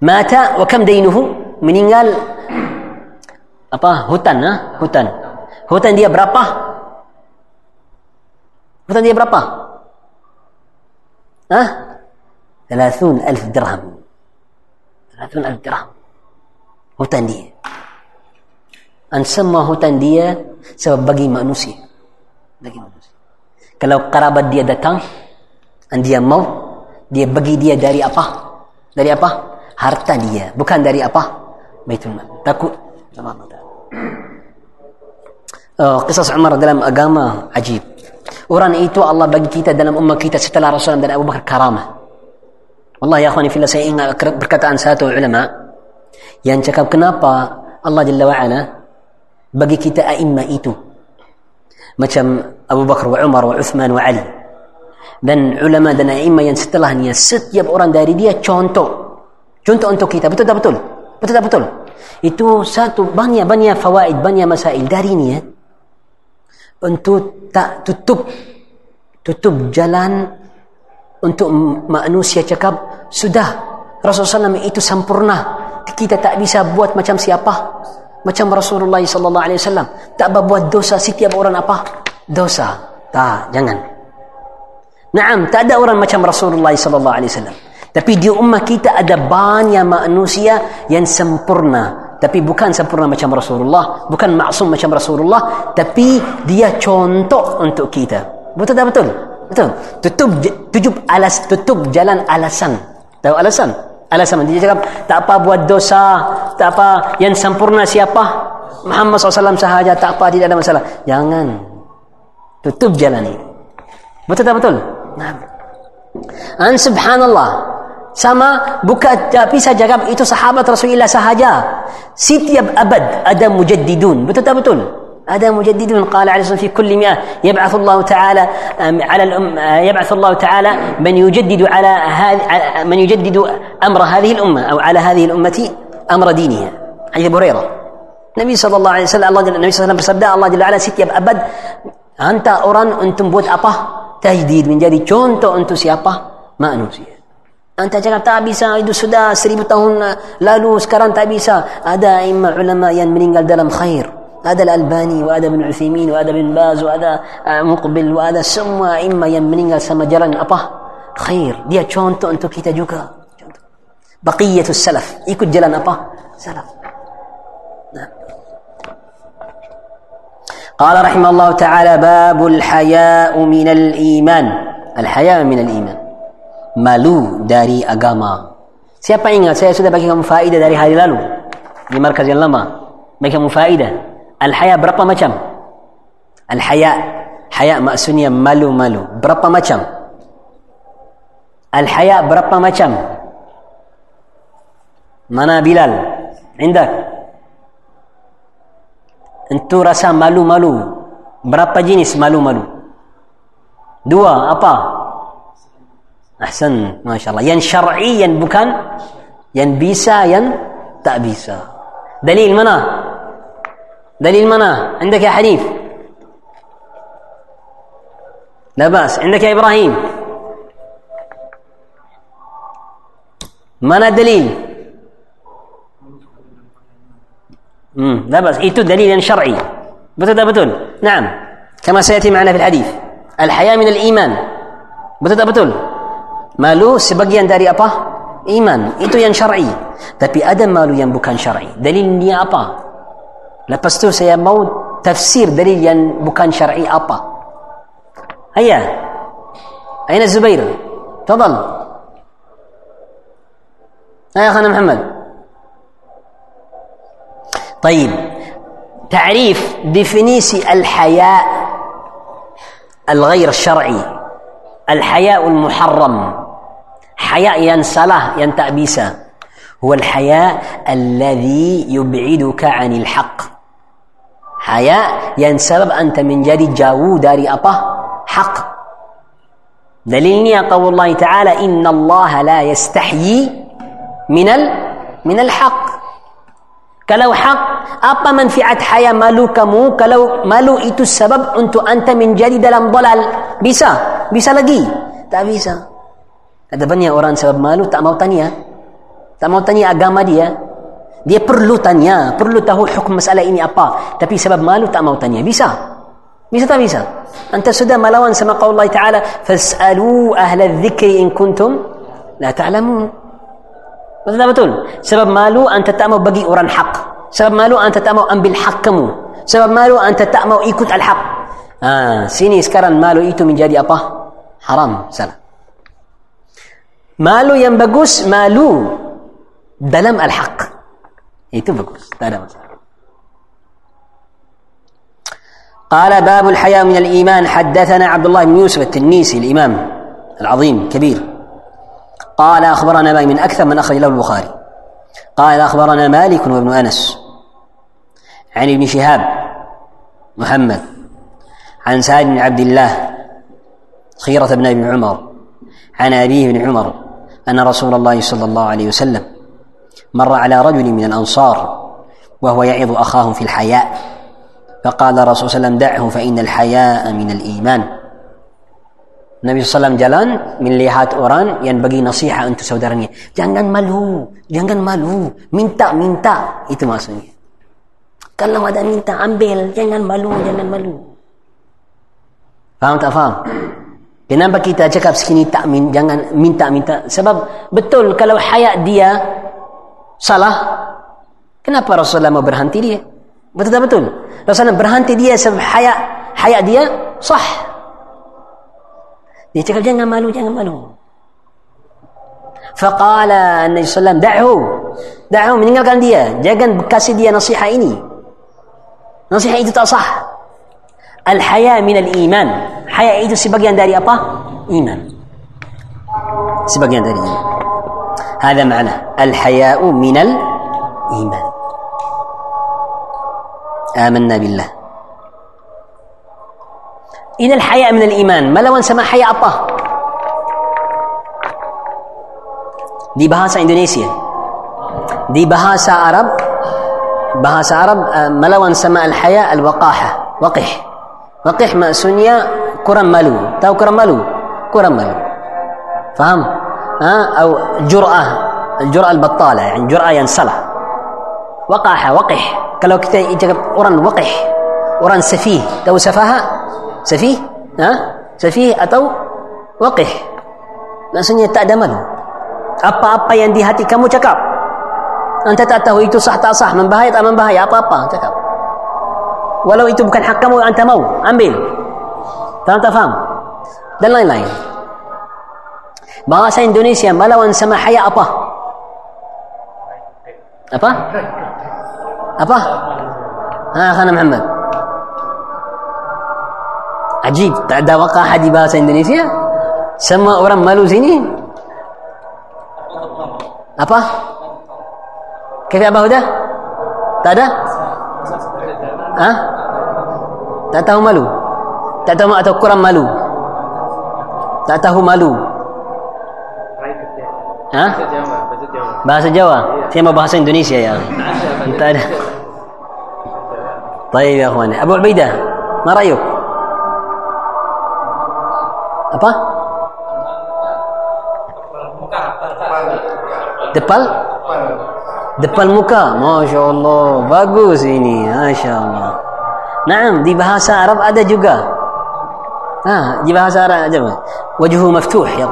مات وكم دينه؟ من قال أبا هوتان ها؟ هوتان. هوتن دي برابا؟ هوتان دي برابا؟ ها؟ ثلاثون ألف درهم. ثلاثون ألف درهم. هوتان دي. Semua hutan dia sebab bagi manusia. Bagi manusia. Kalau kerabat dia datang dan dia mau, dia bagi dia dari apa? Dari apa? Harta dia. Bukan dari apa? Baitul Mal. Takut sama Allah. Oh, kisah Umar dalam agama ajib. Orang itu Allah bagi kita dalam umat kita setelah Rasulullah dan Abu Bakar karamah. Allah ya akhwani fillah saya ingat perkataan satu ulama yang cakap kenapa Allah Jalla wa'ala bagi kita a'imma itu. Macam Abu Bakar wa Umar wa Uthman wa Ali. Dan ulama dan a'imma yang setelahnya setiap orang dari dia contoh. Contoh untuk kita betul tak betul? Betul tak betul? Itu satu banyak banyak fawaid banyak masail dari ini ya untuk tak tutup tutup jalan untuk manusia cakap sudah Rasulullah SAW itu sempurna. Kita tak bisa buat macam siapa macam Rasulullah sallallahu alaihi wasallam tak berbuat dosa setiap orang apa? Dosa. Tak jangan. Naam tak ada orang macam Rasulullah sallallahu alaihi wasallam. Tapi di ummah kita ada banyak manusia yang sempurna. Tapi bukan sempurna macam Rasulullah bukan maksum macam Rasulullah tapi dia contoh untuk kita. Betul tak betul? Betul. Tutup tutup alas tutup jalan alasan. Tahu alasan? Alasan dia cakap tak apa buat dosa, tak apa yang sempurna siapa? Muhammad SAW sahaja tak apa tidak ada masalah. Jangan tutup jalan ini. Betul tak betul? Nah. An subhanallah. Sama bukan tapi saya cakap itu sahabat Rasulullah sahaja. Setiap abad ada mujaddidun. Betul tak betul? هذا مجدد من قال عليه الصلاة في كل مئة. يبعث الله تعالى على الأم يبعث الله تعالى من يجدد على من يجدد أمر هذه الأمة أو على هذه الأمة أمر دينها. حديث أبو هريرة. النبي صلى الله عليه وسلم الله النبي صلى الله عليه وسلم الله جل وعلا ست أبد أنت أوران أنتم بوت أبا تجديد من جديد. كونتو أنتو سيابا ما انوسي أنت جاك تابيسا إدو سدا سريبتهن لا لوس كران تابيسا. هذا إما علماء ينمرين قال دلم خير. هذا الألباني وهذا ابن عثيمين وهذا ابن باز وهذا آه، مقبل وهذا سما إما يمنين سما جرن أبا خير. دي تشونتو أنتو كي تجوكا. بقية السلف. يكون جلن أبا سلف نعم. قال رحمه الله تعالى باب الحياء من الإيمان. الحياء من الإيمان. مالو داري أقاما siapa ingat saya sudah bagi kamu faedah dari لمركز اللما di مفائدة Al-haya berapa macam? Al-haya Haya maksudnya malu-malu Berapa macam? Al-haya berapa macam? Mana Bilal? Indak? Entu rasa malu-malu Berapa jenis malu-malu? Dua, apa? Ahsan, Masya Allah Yang syar'i, yang bukan Yang bisa, yang tak bisa Dalil mana? دليل منا عندك يا حنيف لا بأس. عندك يا إبراهيم. منا الدليل مم. لا بأس. إيتو دليل شرعي. بتدا بتون نعم. كما سيأتي معنا في الحديث. الحياة من الإيمان. بتدا بتون مالو سبقيا داري أبا إيمان. إيتو ين شرعي. تبي أدم مالو ين بكان شرعي. دليل نيابا Lepas tu saya mau tafsir bukan syar'i apa. Ayah. Aina Zubair? Tafadhal. Ayah Khana Muhammad. طيب تعريف ديفينيسي الحياء الغير الشرعي الحياء المحرم حياء ينسله ينتأبيسه هو الحياء الذي يبعدك عن الحق haya yang sebab anta menjadi jauh dari apa? Hak. Dalilnya qaul Allah Ta'ala inna Allah la yastahyi minal minal haq. Kalau hak, apa manfaat haya malu kamu kalau malu itu sebab untuk anta menjadi dalam dalal? Bisa? Bisa lagi? Tak bisa. Ada banyak orang sebab malu tak mau tanya. Tak mau tanya agama dia. Dia perlu tanya, perlu tahu hukum masalah ini apa. Tapi sebab malu tak mau tanya. Bisa. Bisa tak bisa? Anta sudah melawan sama qaul Allah Ta'ala, "Fas'alu ahla dzikri in kuntum la ta'lamun." Betul tak betul? Sebab malu anta tak mau bagi orang hak. Sebab malu anta tak mau ambil hak kamu. Sebab malu anta tak mau ikut al-haq. Ha, sini sekarang malu itu menjadi apa? Haram. Salah. Malu yang bagus, malu dalam al-haq. Itu bagus, tak ada masalah. قال باب الحياء من الإيمان حدثنا عبد الله بن يوسف التنيسي الإمام العظيم كبير قال أخبرنا مالك من أكثر من أخرج له البخاري قال أخبرنا مالك وابن أنس عن ابن شهاب محمد عن سعد بن عبد الله خيرة بن ابن عمر عن أبيه بن عمر أن رسول الله صلى الله عليه وسلم مر على رجل من الأنصار وهو يعظ أخاه في الحياء فقال الرسول صلى الله عليه وسلم دعه فإن الحياء من الإيمان Nabi SAW jalan melihat orang yang bagi nasihat untuk saudaranya. Jangan malu, jangan malu, minta minta itu maksudnya. Kalau ada minta ambil, jangan malu, jangan malu. Faham tak faham? Kenapa kita cakap sekini tak min, jangan minta minta? Sebab betul kalau hayat dia salah, kenapa Rasulullah mau berhenti dia? Betul tak betul? Rasulullah berhenti dia sebab hayat hayat dia sah. Dia cakap jangan malu, jangan malu. Faqala Nabi Sallam, da'hu. Da'hu, meninggalkan dia. Jangan kasih dia nasihat ini. Nasihat itu tak sah. Al-haya min al-iman. Haya itu sebagian dari apa? Iman. Sebagian dari iman. هذا معنى الحياء من الإيمان. آمنا بالله. إن الحياء من الإيمان ما لو سما حياء الله؟ دي بهاسة إندونيسيا دي بهاسة عرب بهاسة عرب ما لو سما الحياء الوقاحة وقح وقح ما سنيا كرم مالو تاو كرم مالو كرم مالو فهم أو جرأة الجرأة البطالة يعني جرأة ينصلح وقاحة وقح. قالوا كتا أوران وقح أوران سفيه. تو سفاها؟ سفيه؟ ها؟ سفيه أتو وقح. لا لأنني تأدمن أبا أبا يندي هاتي كمو تكاب. أنت تأتاه إيتو صح تأ صح. من بهاية من بهاية أبا أبا تكاب. ولو إيتو بكن حكمو أنت مو. أمبيل. فهمت؟ فهم. دلنا لاين, لاين. Bahasa Indonesia melawan sama haya apa apa apa ha khana Muhammad Ajib, tak ada wakah di bahasa Indonesia. Semua orang malu sini. Apa? Kafir Abah Huda? Tak ada? Ha? Tak tahu malu? Tak tahu atau kurang malu? Tak tahu malu? Ha? Bahasa Jawa. Saya mau bahasa Indonesia ya. Tak ada. Baik ya akhwan. Abu Ubaidah, ma ra'yuk? apa? Depal? Depal muka. Masya Allah. Bagus ini. Masya Allah. Naam, di bahasa Arab ada juga. Ha, di bahasa Arab ada. Wajhu maftuh ya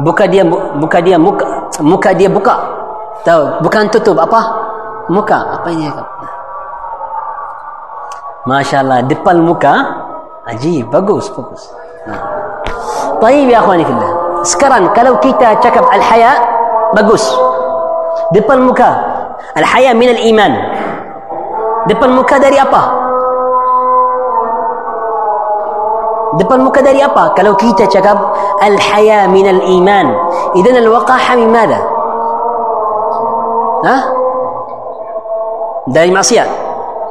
Buka dia buka dia muka muka dia buka. Tahu, bukan tutup apa? Muka. Apa ini? Masya Allah, depan muka. Ajib, bagus, bagus. Nah. طيب يا اخواني في الله sekarang kalau kita cakap al-haya bagus depan muka al-haya min al-iman depan muka dari apa Depan muka dari apa kalau kita cakap al-haya min al-iman idan al-waqaha min mana ha dari maksiat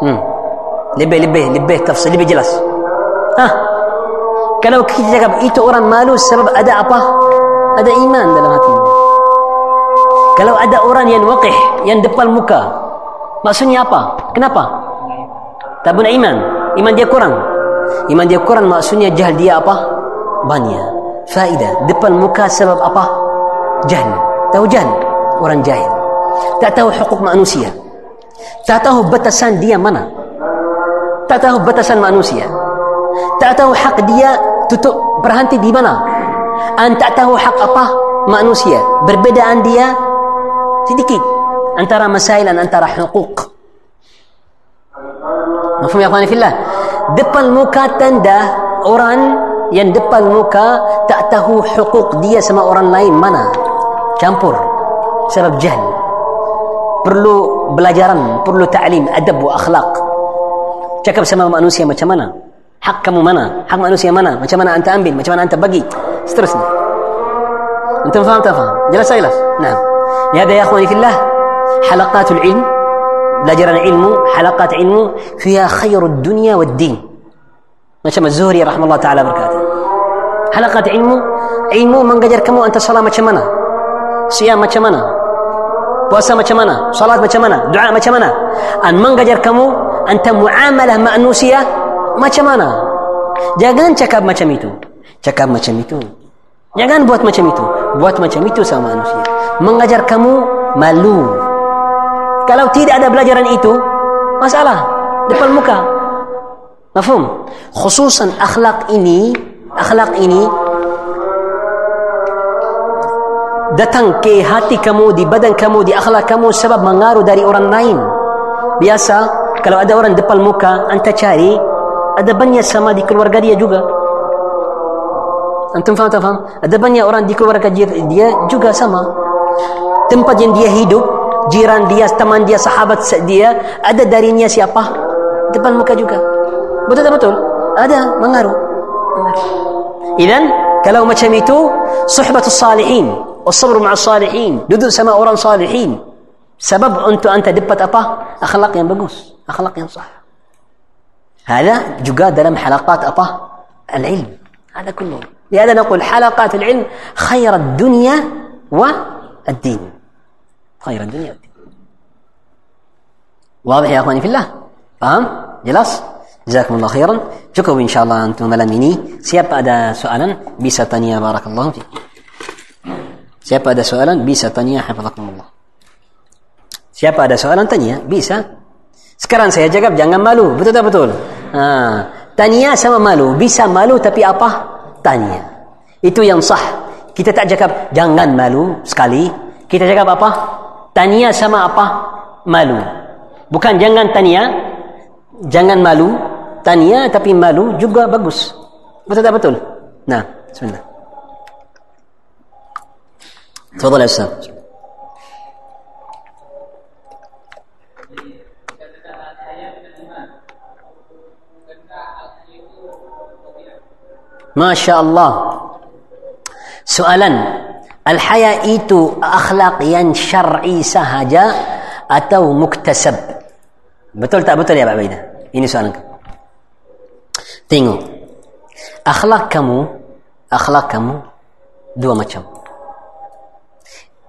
hmm lebih lebih lebih tafsir lebih jelas ha kalau kita cakap itu orang malu sebab ada apa? Ada iman dalam hatinya. Kalau ada orang yang waqih, yang depan muka, maksudnya apa? Kenapa? Tak iman. Iman dia kurang. Iman dia kurang maksudnya jahil dia apa? Banya. Faedah. Depan muka sebab apa? Jahil. Tahu jahil? Orang jahil. Tak tahu hukuk manusia. Tak tahu batasan dia mana. Tak tahu batasan manusia. Tak tahu hak dia tutup berhenti di mana anda tahu hak apa manusia berbedaan dia sedikit antara masail dan antara hukuk Mafhum ya akhwani fillah depan muka tanda orang yang depan muka tak tahu hukuk dia sama orang lain mana campur sebab jahl perlu belajaran perlu ta'lim adab wa akhlak cakap sama manusia macam mana hak kamu mana hak manusia mana macam mana anda ambil macam mana anda bagi seterusnya أنتم فهم تفهم جلس جلس نعم لهذا يا أخواني في الله حلقات العلم بلاجر العلم حلقات علم فيها خير الدنيا والدين. ما شاء الزهري رحمه الله تعالى بركاته. حلقات علم علم من قدر كم أنت صلاة ما شمنا صيام ما شمنا بوسا ما شمنا صلاة ما شمنا دعاء ما شمنا أن من قدر كم أنت معاملة مأنوسية ما شمنا جاكان شكاب ما شميتو شكاب ما شميتو جاكان بوت ما شميتو بوت ما شميتو سامانوسية. من قدر كم مالوف kalau tidak ada pelajaran itu masalah depan muka. Mafhum? Khususan akhlak ini akhlak ini datang ke hati kamu di badan kamu di akhlak kamu sebab mengaruh dari orang lain. Biasa kalau ada orang depan muka anda cari ada banyak sama di keluarga dia juga. Antum faham tak faham? Ada banyak orang di keluarga dia juga sama. Tempat yang dia hidup jiran dia teman dia sahabat dia ada darinya siapa depan muka juga betul tak betul ada mengaruh Idan kalau macam itu suhbatus salihin والصبر مع الصالحين duduk sama orang salihin sebab untuk anda dapat apa akhlak yang bagus akhlak yang sah هذا juga dalam حلقات apa العلم هذا كله لهذا نقول حلقات العلم خير الدنيا والدين khairan dunia. Wadih ya akhwani fillah? Paham? Jelas? Jazakumullah khairan. Cukup insyaAllah untuk malam ini. Siapa ada soalan, bisa tanya barakallahu fi. Siapa ada soalan, bisa tanya hafadzakumullah. Siapa ada soalan, tanya. Bisa. Sekarang saya jawab, jangan malu. Betul tak betul? Ha. Tanya sama malu. Bisa malu tapi apa? Tanya. Itu yang sah. Kita tak cakap jangan malu sekali. Kita cakap apa? Tanya sama apa? Malu. Bukan jangan tanya, jangan malu. Tanya tapi malu juga bagus. Betul tak betul? Nah, sebentar. تفضل يا استاذ ما شاء الله سؤالا Al-haya itu akhlak yang syar'i sahaja atau muktasab? Betul tak betul ya Pak Baidah? Ini soalan Tengok. Akhlak kamu, akhlak kamu dua macam.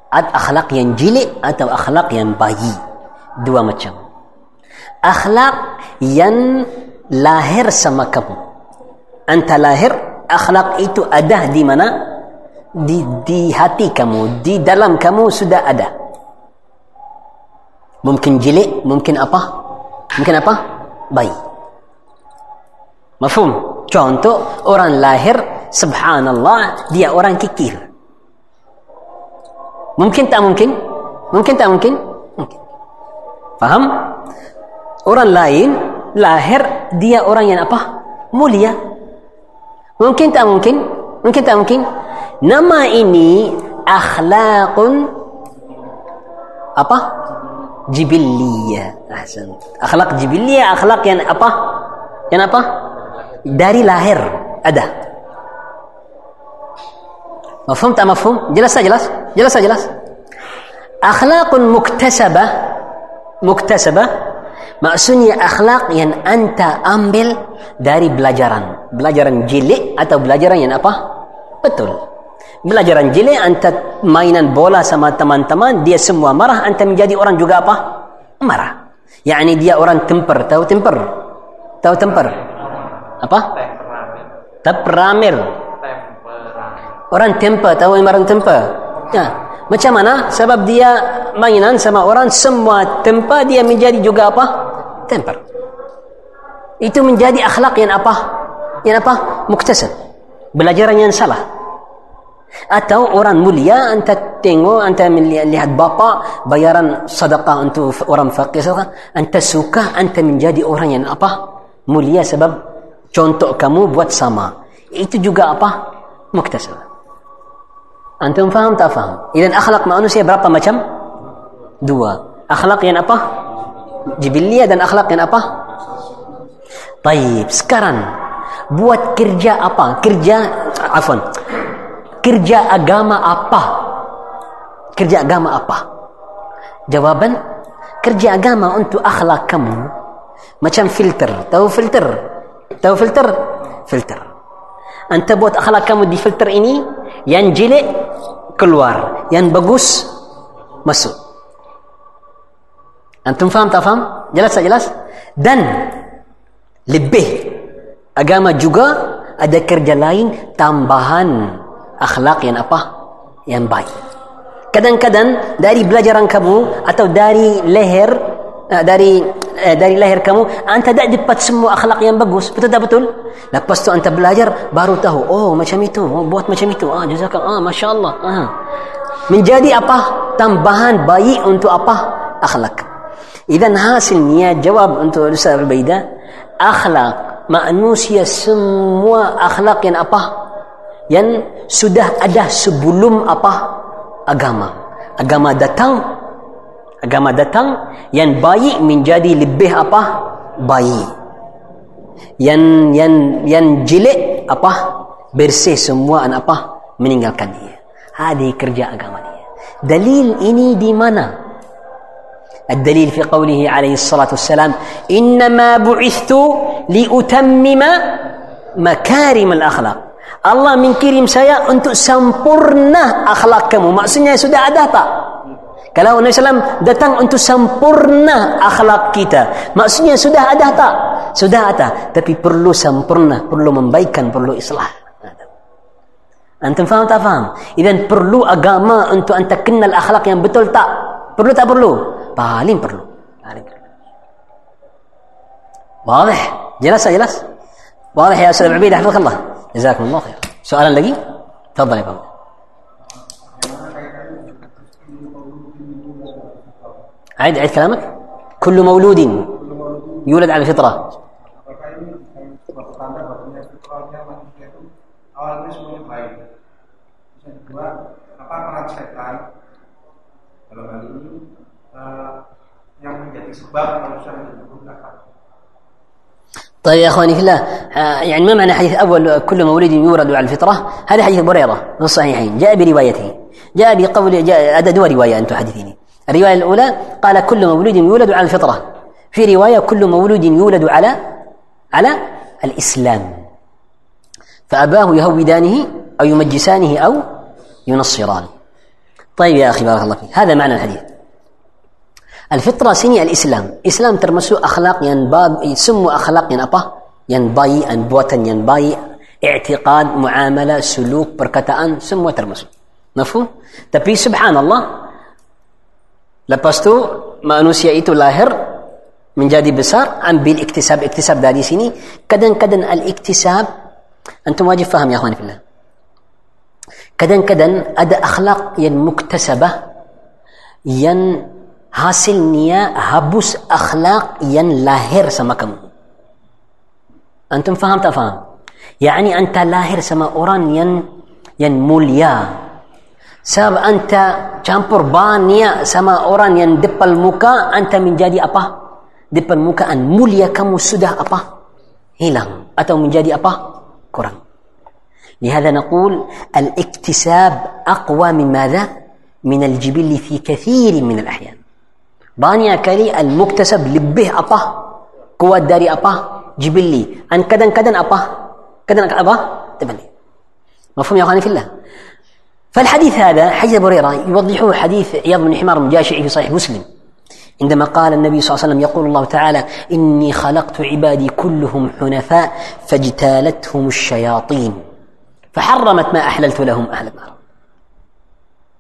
Ad akhlak yang jelek atau akhlak yang bayi. Dua macam. Akhlak yang lahir sama kamu. Anta lahir, akhlak itu ada di mana? Di, di hati kamu, di dalam kamu sudah ada. Mungkin jilid, mungkin apa? Mungkin apa? Bayi. Mafhum? Contoh, orang lahir, subhanallah, dia orang kikir. Mungkin tak mungkin? Mungkin tak mungkin? Mungkin. Faham? Orang lain lahir dia orang yang apa? Mulia. Mungkin tak mungkin? Mungkin tak mungkin? Nama ini akhlaqun apa? Jibiliyah. Ahsan. Akhlak jibiliyah, akhlak yang apa? Yang apa? Dari lahir ada. Mafhum tak mafhum? Jelas tak jelas? Jelas tak jelas? Akhlaqun muktasabah. Muktasabah. maksudnya akhlak yang anta ambil dari belajaran belajaran jilid atau belajaran yang apa betul belajaran jilid anta mainan bola sama teman-teman dia semua marah. Anta menjadi orang juga apa? Marah. Yakni dia orang temper. Tahu temper? Tahu temper? Apa? Temperamil. Orang temper. Tahu yang orang temper? Ya. macam mana? Sebab dia mainan sama orang semua temper dia menjadi juga apa? Temper. Itu menjadi akhlak yang apa? Yang apa? Muktasab. Belajaran yang salah atau orang mulia anta tengok anta melihat bapa bayaran sedekah untuk orang fakir anta suka anta menjadi orang yang apa mulia sebab contoh kamu buat sama itu juga apa muktasab Antum faham tak faham? Idan akhlak manusia berapa macam? Dua. Akhlak yang apa? Jibiliyah dan akhlak yang apa? Baik. Sekarang buat kerja apa? Kerja afwan. Kerja agama apa? Kerja agama apa? Jawaban, kerja agama untuk akhlak kamu macam filter. Tahu filter? Tahu filter? Filter. Anta buat akhlak kamu di filter ini, yang jelek keluar, yang bagus masuk. Antum faham tak faham? Jelas tak jelas? Dan lebih agama juga ada kerja lain tambahan akhlak yang apa? Yang baik. Kadang-kadang dari belajaran kamu atau dari leher uh, dari uh, dari leher kamu anda tak dapat semua akhlak yang bagus. Betul tak betul? Lepas tu anda belajar baru tahu oh macam itu oh, buat macam itu. Ah jazakallah. Ah masya-Allah. Ah. Menjadi apa? Tambahan baik untuk apa? Akhlak. Idan hasilnya jawab untuk Ustaz Al-Baida akhlak manusia semua akhlak yang apa yang sudah ada sebelum apa agama agama datang agama datang yang baik menjadi lebih apa baik yang yang yang jelek apa bersih semua an apa meninggalkan dia hadi kerja agama dia dalil ini di mana الدليل في قوله عليه الصلاة والسلام إنما بعثت لأتمم مكارم الأخلاق Allah mengirim saya untuk sempurna akhlak kamu. Maksudnya sudah ada tak? Kalau Nabi SAW datang untuk sempurna akhlak kita. Maksudnya sudah ada tak? Sudah ada. Tapi perlu sempurna, perlu membaikan, perlu islah. Antum faham tak faham? Iden perlu agama untuk anda kenal akhlak yang betul tak? Perlu tak perlu? Paling perlu. Paling perlu. Wadih. Jelas tak jelas? Wadih ya Rasulullah. Alhamdulillah. جزاكم الله خير سؤالا لقي؟ تفضل يا فندم. عيد عيد كلامك. كل مولود يولد على الفطرة. Apa peran setan dalam hal ini yang menjadi sebab manusia طيب يا أخواني في الله يعني ما معنى حديث أول كل مولود يولد على الفطرة؟ هذا حديث بريرة في الصحيحين جاء بروايته جاء بقول جاء دو رواية أنتم حديثيني. الرواية الأولى قال كل مولود يولد على الفطرة. في رواية كل مولود يولد على على الإسلام. فأباه يهودانه أو يمجسانه أو ينصرانه. طيب يا أخي بارك الله فيك هذا معنى الحديث. الفطرة سني الإسلام إسلام ترمسو أخلاق ينباب يسمو أخلاق ين أبا ينباي أنبوتا ينباي اعتقاد معاملة سلوك بركتان سمو ترمسو مفهوم tapi subhanallah lepas tu manusia itu lahir menjadi besar ambil iktisab iktisab dari sini kadang-kadang al-iktisab antum wajib faham ya akhwani fillah kadang-kadang ada akhlak yang muktasabah yang hasilnya habus akhlak yang lahir sama kamu. Antum faham tak faham? Yani anta lahir sama orang yang yang mulia. Sebab anta campur banyak sama orang yang depan muka, anta menjadi apa? Depan mukaan mulia kamu sudah apa? Hilang atau menjadi apa? Kurang. لهذا نقول الاكتساب أقوى من ماذا؟ من الجبل في كثير من الأحيان banyak kali al-muktasab lebih apa? Kuat dari apa? Jibilli dan kadang-kadang apa? Kadang-kadang apa? Terbalik مفهوم يا اخواني في الله فالحديث هذا حديث ابو هريره يوضحه حديث عياض بن حمار المجاشعي في صحيح مسلم عندما قال النبي صلى الله عليه وسلم يقول الله تعالى اني خلقت عبادي كلهم حنفاء فاجتالتهم الشياطين فحرمت ما احللت لهم أهل النار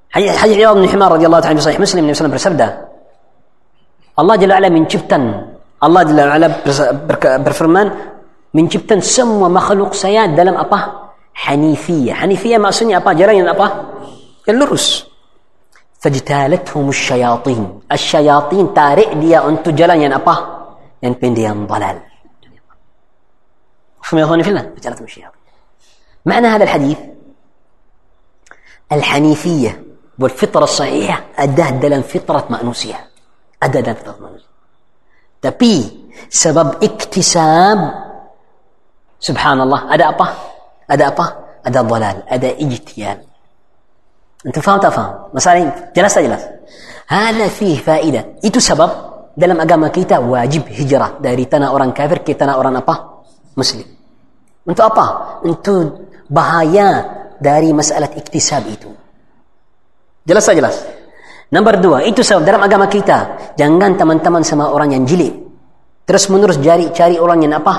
حديث عياض بن حمار رضي الله تعالى في صحيح مسلم النبي صلى الله عليه وسلم الله جل وعلا من جبتن. الله جل وعلا برفرمان من جبتن سم مخلوق سياد دلم أبا حنيفية. حنيفية ما سني أبا جرين أبا؟ اللرس فاجتالتهم الشياطين. الشياطين تارئ ديا أنت جلان ين أبا. ين بين ديا ضلال فما يظن في الله؟ فاجتالتهم الشياطين. معنى هذا الحديث؟ الحنيفية والفطرة الصحيحة أداة دلن فطرة مأنوسية. Ada manusia. Tapi sebab iktisab subhanallah ada apa? Ada apa? Ada dalal, ada ijtihad. Antum faham tak faham? Masalah ini jelas tak jelas? Hada fih faedah. Itu sebab dalam agama kita wajib hijrah dari tanah orang kafir ke tanah orang apa? Muslim. Untuk apa? Untuk bahaya dari masalah iktisab itu. Jelas tak jelas? Nombor dua, itu sebab dalam agama kita, jangan teman-teman sama orang yang jilid. Terus menerus cari cari orang yang apa?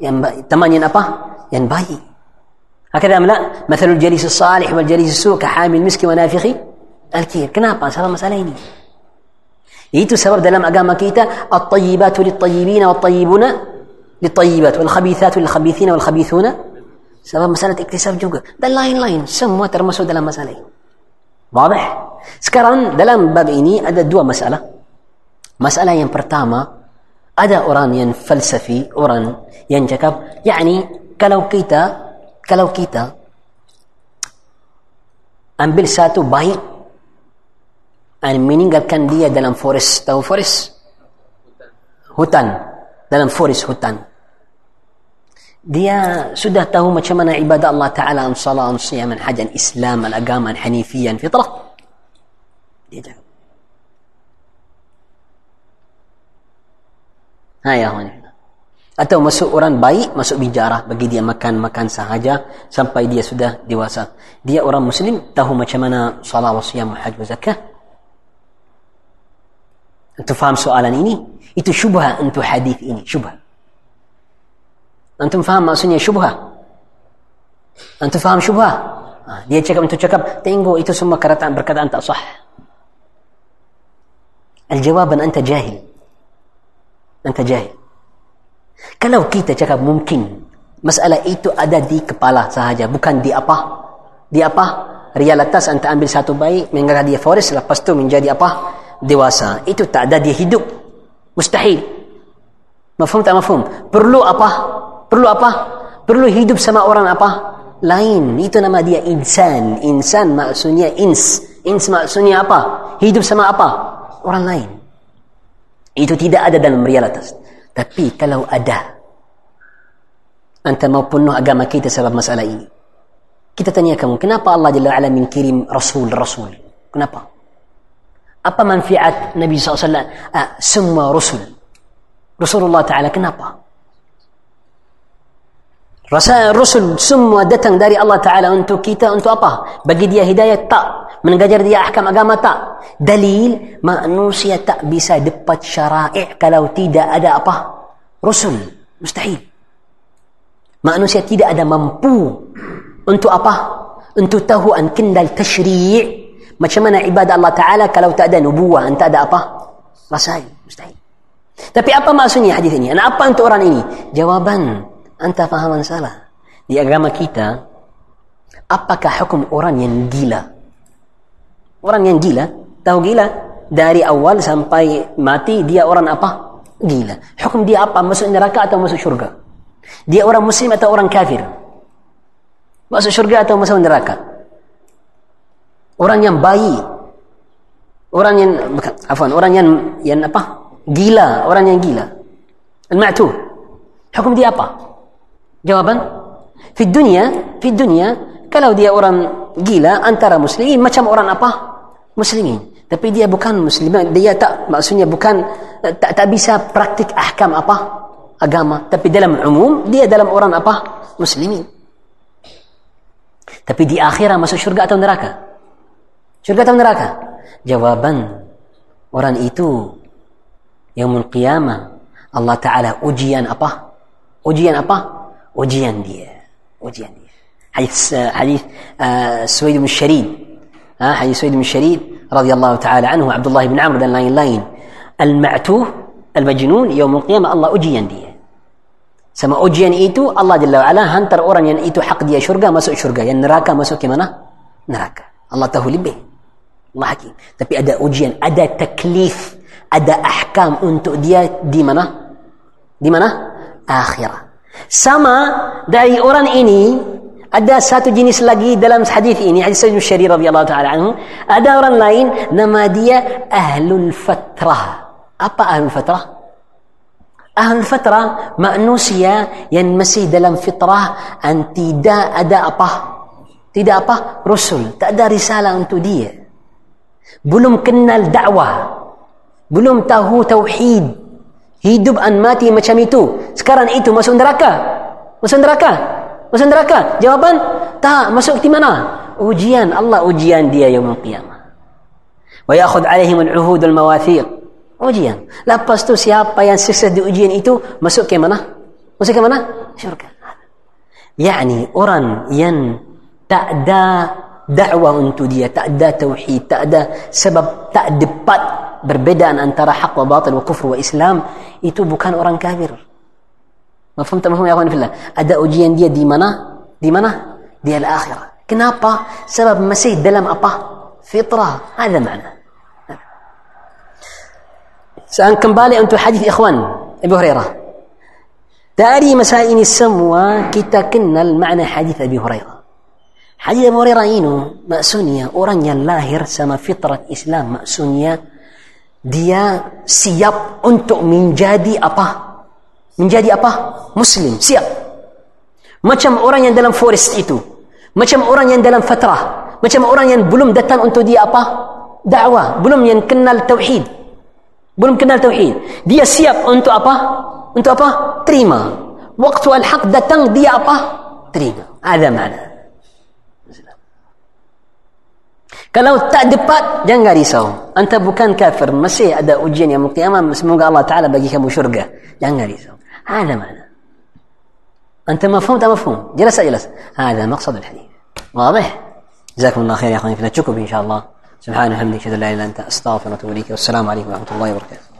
Yang teman yang apa? Yang baik. Hakada amla, mathalul jalisi salih wal jalisi su' ka hamil miski wa nafikhi al-kir. Kenapa? Sebab masalah ini. Itu sebab dalam agama kita, at-tayyibatu lit-tayyibina wa at-tayyibuna lit-tayyibat wal khabithatu lil-khabithina wal khabithuna. Sebab masalah iktisab juga. Dan lain-lain, semua termasuk dalam masalah ini. Wadah? Sekarang dalam bab ini ada dua masalah masalah yang pertama ada orang yang falsafi orang yang cakap yakni kalau kita kalau kita ambil satu baik dan meninggalkan dia dalam forest tahu forest hutan dalam forest hutan dia sudah tahu macam mana ibadah Allah Ta'ala an salat, an siyam, an hajj, an islam, an agama, an hanifiyah, an fitrah dia cakap ha ya atau masuk orang baik masuk bijarah bagi dia makan makan sahaja sampai dia sudah dewasa. Dia orang muslim tahu macam mana salat wasiyam hajj wa zakah? Antum faham soalan ini itu syubha untuk hadis ini syubha. Antum faham maksudnya syubha? Antum faham syubha? Ha, dia cakap untuk cakap tengok itu semua perkataan perkataan tak sah الجواب anta jahil. Anta jahil. kalau kita cakap mungkin masalah itu ada di kepala sahaja bukan di apa di apa Realitas anta ambil satu baik Mengarah dia forest Lepas tu menjadi apa? Dewasa Itu tak ada dia hidup Mustahil Mafhum tak mafhum? Perlu apa? Perlu apa? Perlu hidup sama orang apa? Lain Itu nama dia insan Insan maksudnya ins Ins maksudnya apa? Hidup sama apa? Orang lain. Itu tidak ada dalam realitas. Tapi kalau ada Anta mau penuh agama kita sebab masalah ini Kita tanya kamu Kenapa Allah Jalla wa'ala kirim Rasul-Rasul Kenapa? Apa manfaat Nabi SAW ah, Semua Rasul Rasulullah Ta'ala kenapa? Rasa Rasul semua datang dari Allah Ta'ala untuk kita untuk apa? Bagi dia hidayah tak? Mengajar dia ahkam agama tak? Dalil manusia tak bisa dapat syara'i kalau tidak ada apa? Rasul mustahil. Manusia tidak ada mampu untuk apa? Untuk tahu an kendal tashri' macam mana ibadah Allah Ta'ala kalau tak ada nubuah tak ada apa? Rasail mustahil. Tapi apa maksudnya hadis ini? Apa untuk orang ini? Jawaban anta fahaman salah di agama kita apakah hukum orang yang gila Orang yang gila, tahu gila? Dari awal sampai mati dia orang apa? Gila. Hukum dia apa? Masuk neraka atau masuk syurga? Dia orang muslim atau orang kafir? Masuk syurga atau masuk neraka? Orang yang bayi. Orang yang bukan, afwan, orang yang yang apa? Gila, orang yang gila. Al-ma'tuh. Hukum dia apa? Jawaban? Di dunia, di dunia, kalau dia orang gila antara muslimin macam orang apa? muslimin. Tapi dia bukan muslim dia tak maksudnya bukan tak, tak bisa praktik ahkam apa? Agama. Tapi dalam umum dia dalam orang apa? Muslimin. Tapi di akhirat masuk syurga atau neraka? Syurga atau neraka? Jawaban orang itu yaumul qiyamah Allah Ta'ala ujian apa? Ujian apa وجيان دي وجيان دي. حديث حديث آه، سويد بن الشريد ها آه، حديث سويد بن الشريد رضي الله تعالى عنه عبد الله بن عمرو بن لاين لاين المعتوه المجنون يوم القيامة الله أجيان دي. سما أجيان إيتو الله جل وعلا هانتر أوران ين إيتو حق دي شرقة مسو شرقة. ين نراكا مسو كمانا نراكا الله تهولي به الله حكيم. تبي أدا أجيان أدا تكليف أدا أحكام أنتو دي دي منا دي منا آخرة. Sama dari orang ini ada satu jenis lagi dalam hadis ini hadis Sayyid Syari radhiyallahu taala anhu ada orang lain nama dia ahlul fatrah apa ahlul fatrah ahlul fatrah manusia yang masih dalam fitrah dan tidak ada apa Tidak apa? Rasul. Tak ada risalah untuk dia. Belum kenal dakwah. Belum tahu tauhid. Hidup dan mati macam itu. Sekarang itu masuk neraka. Masuk neraka. Masuk neraka. Jawapan? Tak. Masuk di mana? Ujian. Allah ujian dia yang qiyamah. Wa yakhud alaihim al-uhud al-mawathiq. Ujian. Lepas tu siapa yang sukses di ujian itu masuk ke mana? Masuk ke mana? Syurga. Yani orang yang tak ada dakwah untuk dia, tak ada tauhid, tak ada sebab tak dapat perbedaan antara hak wa batil wa kufur wa Islam itu bukan orang kafir. Mafhum tak mafhum ya akhwan fillah? Ada ujian dia di mana? Di mana? Di al-akhirah. Kenapa? Sebab masih dalam apa? Fitrah. Ada makna. Sekarang kembali untuk hadis ikhwan Abu Hurairah. Dari masalah ini semua kita kenal makna hadis Abu Hurairah. Hadis Abu Hurairah ini maksudnya orang yang lahir sama fitrat Islam maksudnya dia siap untuk menjadi apa? Menjadi apa? Muslim, siap. Macam orang yang dalam forest itu. Macam orang yang dalam fatrah. Macam orang yang belum datang untuk dia apa? Dakwah. Belum yang kenal tauhid. belum kenal tauhid dia siap untuk apa untuk apa terima waktu al-haq datang dia apa terima ada mana kalau tak dapat jangan risau. Anta bukan kafir. Masih ada ujian yang kiamat semoga Allah taala bagi kamu syurga. Jangan risau. Ada mana انت مفهوم ده مفهوم جلس جلس هذا مقصد الحديث واضح جزاكم الله خير يا اخواني فلا تشكوا ان شاء الله سبحانه ان لا اله الا انت استغفرك واتوب اليك والسلام عليكم ورحمه الله وبركاته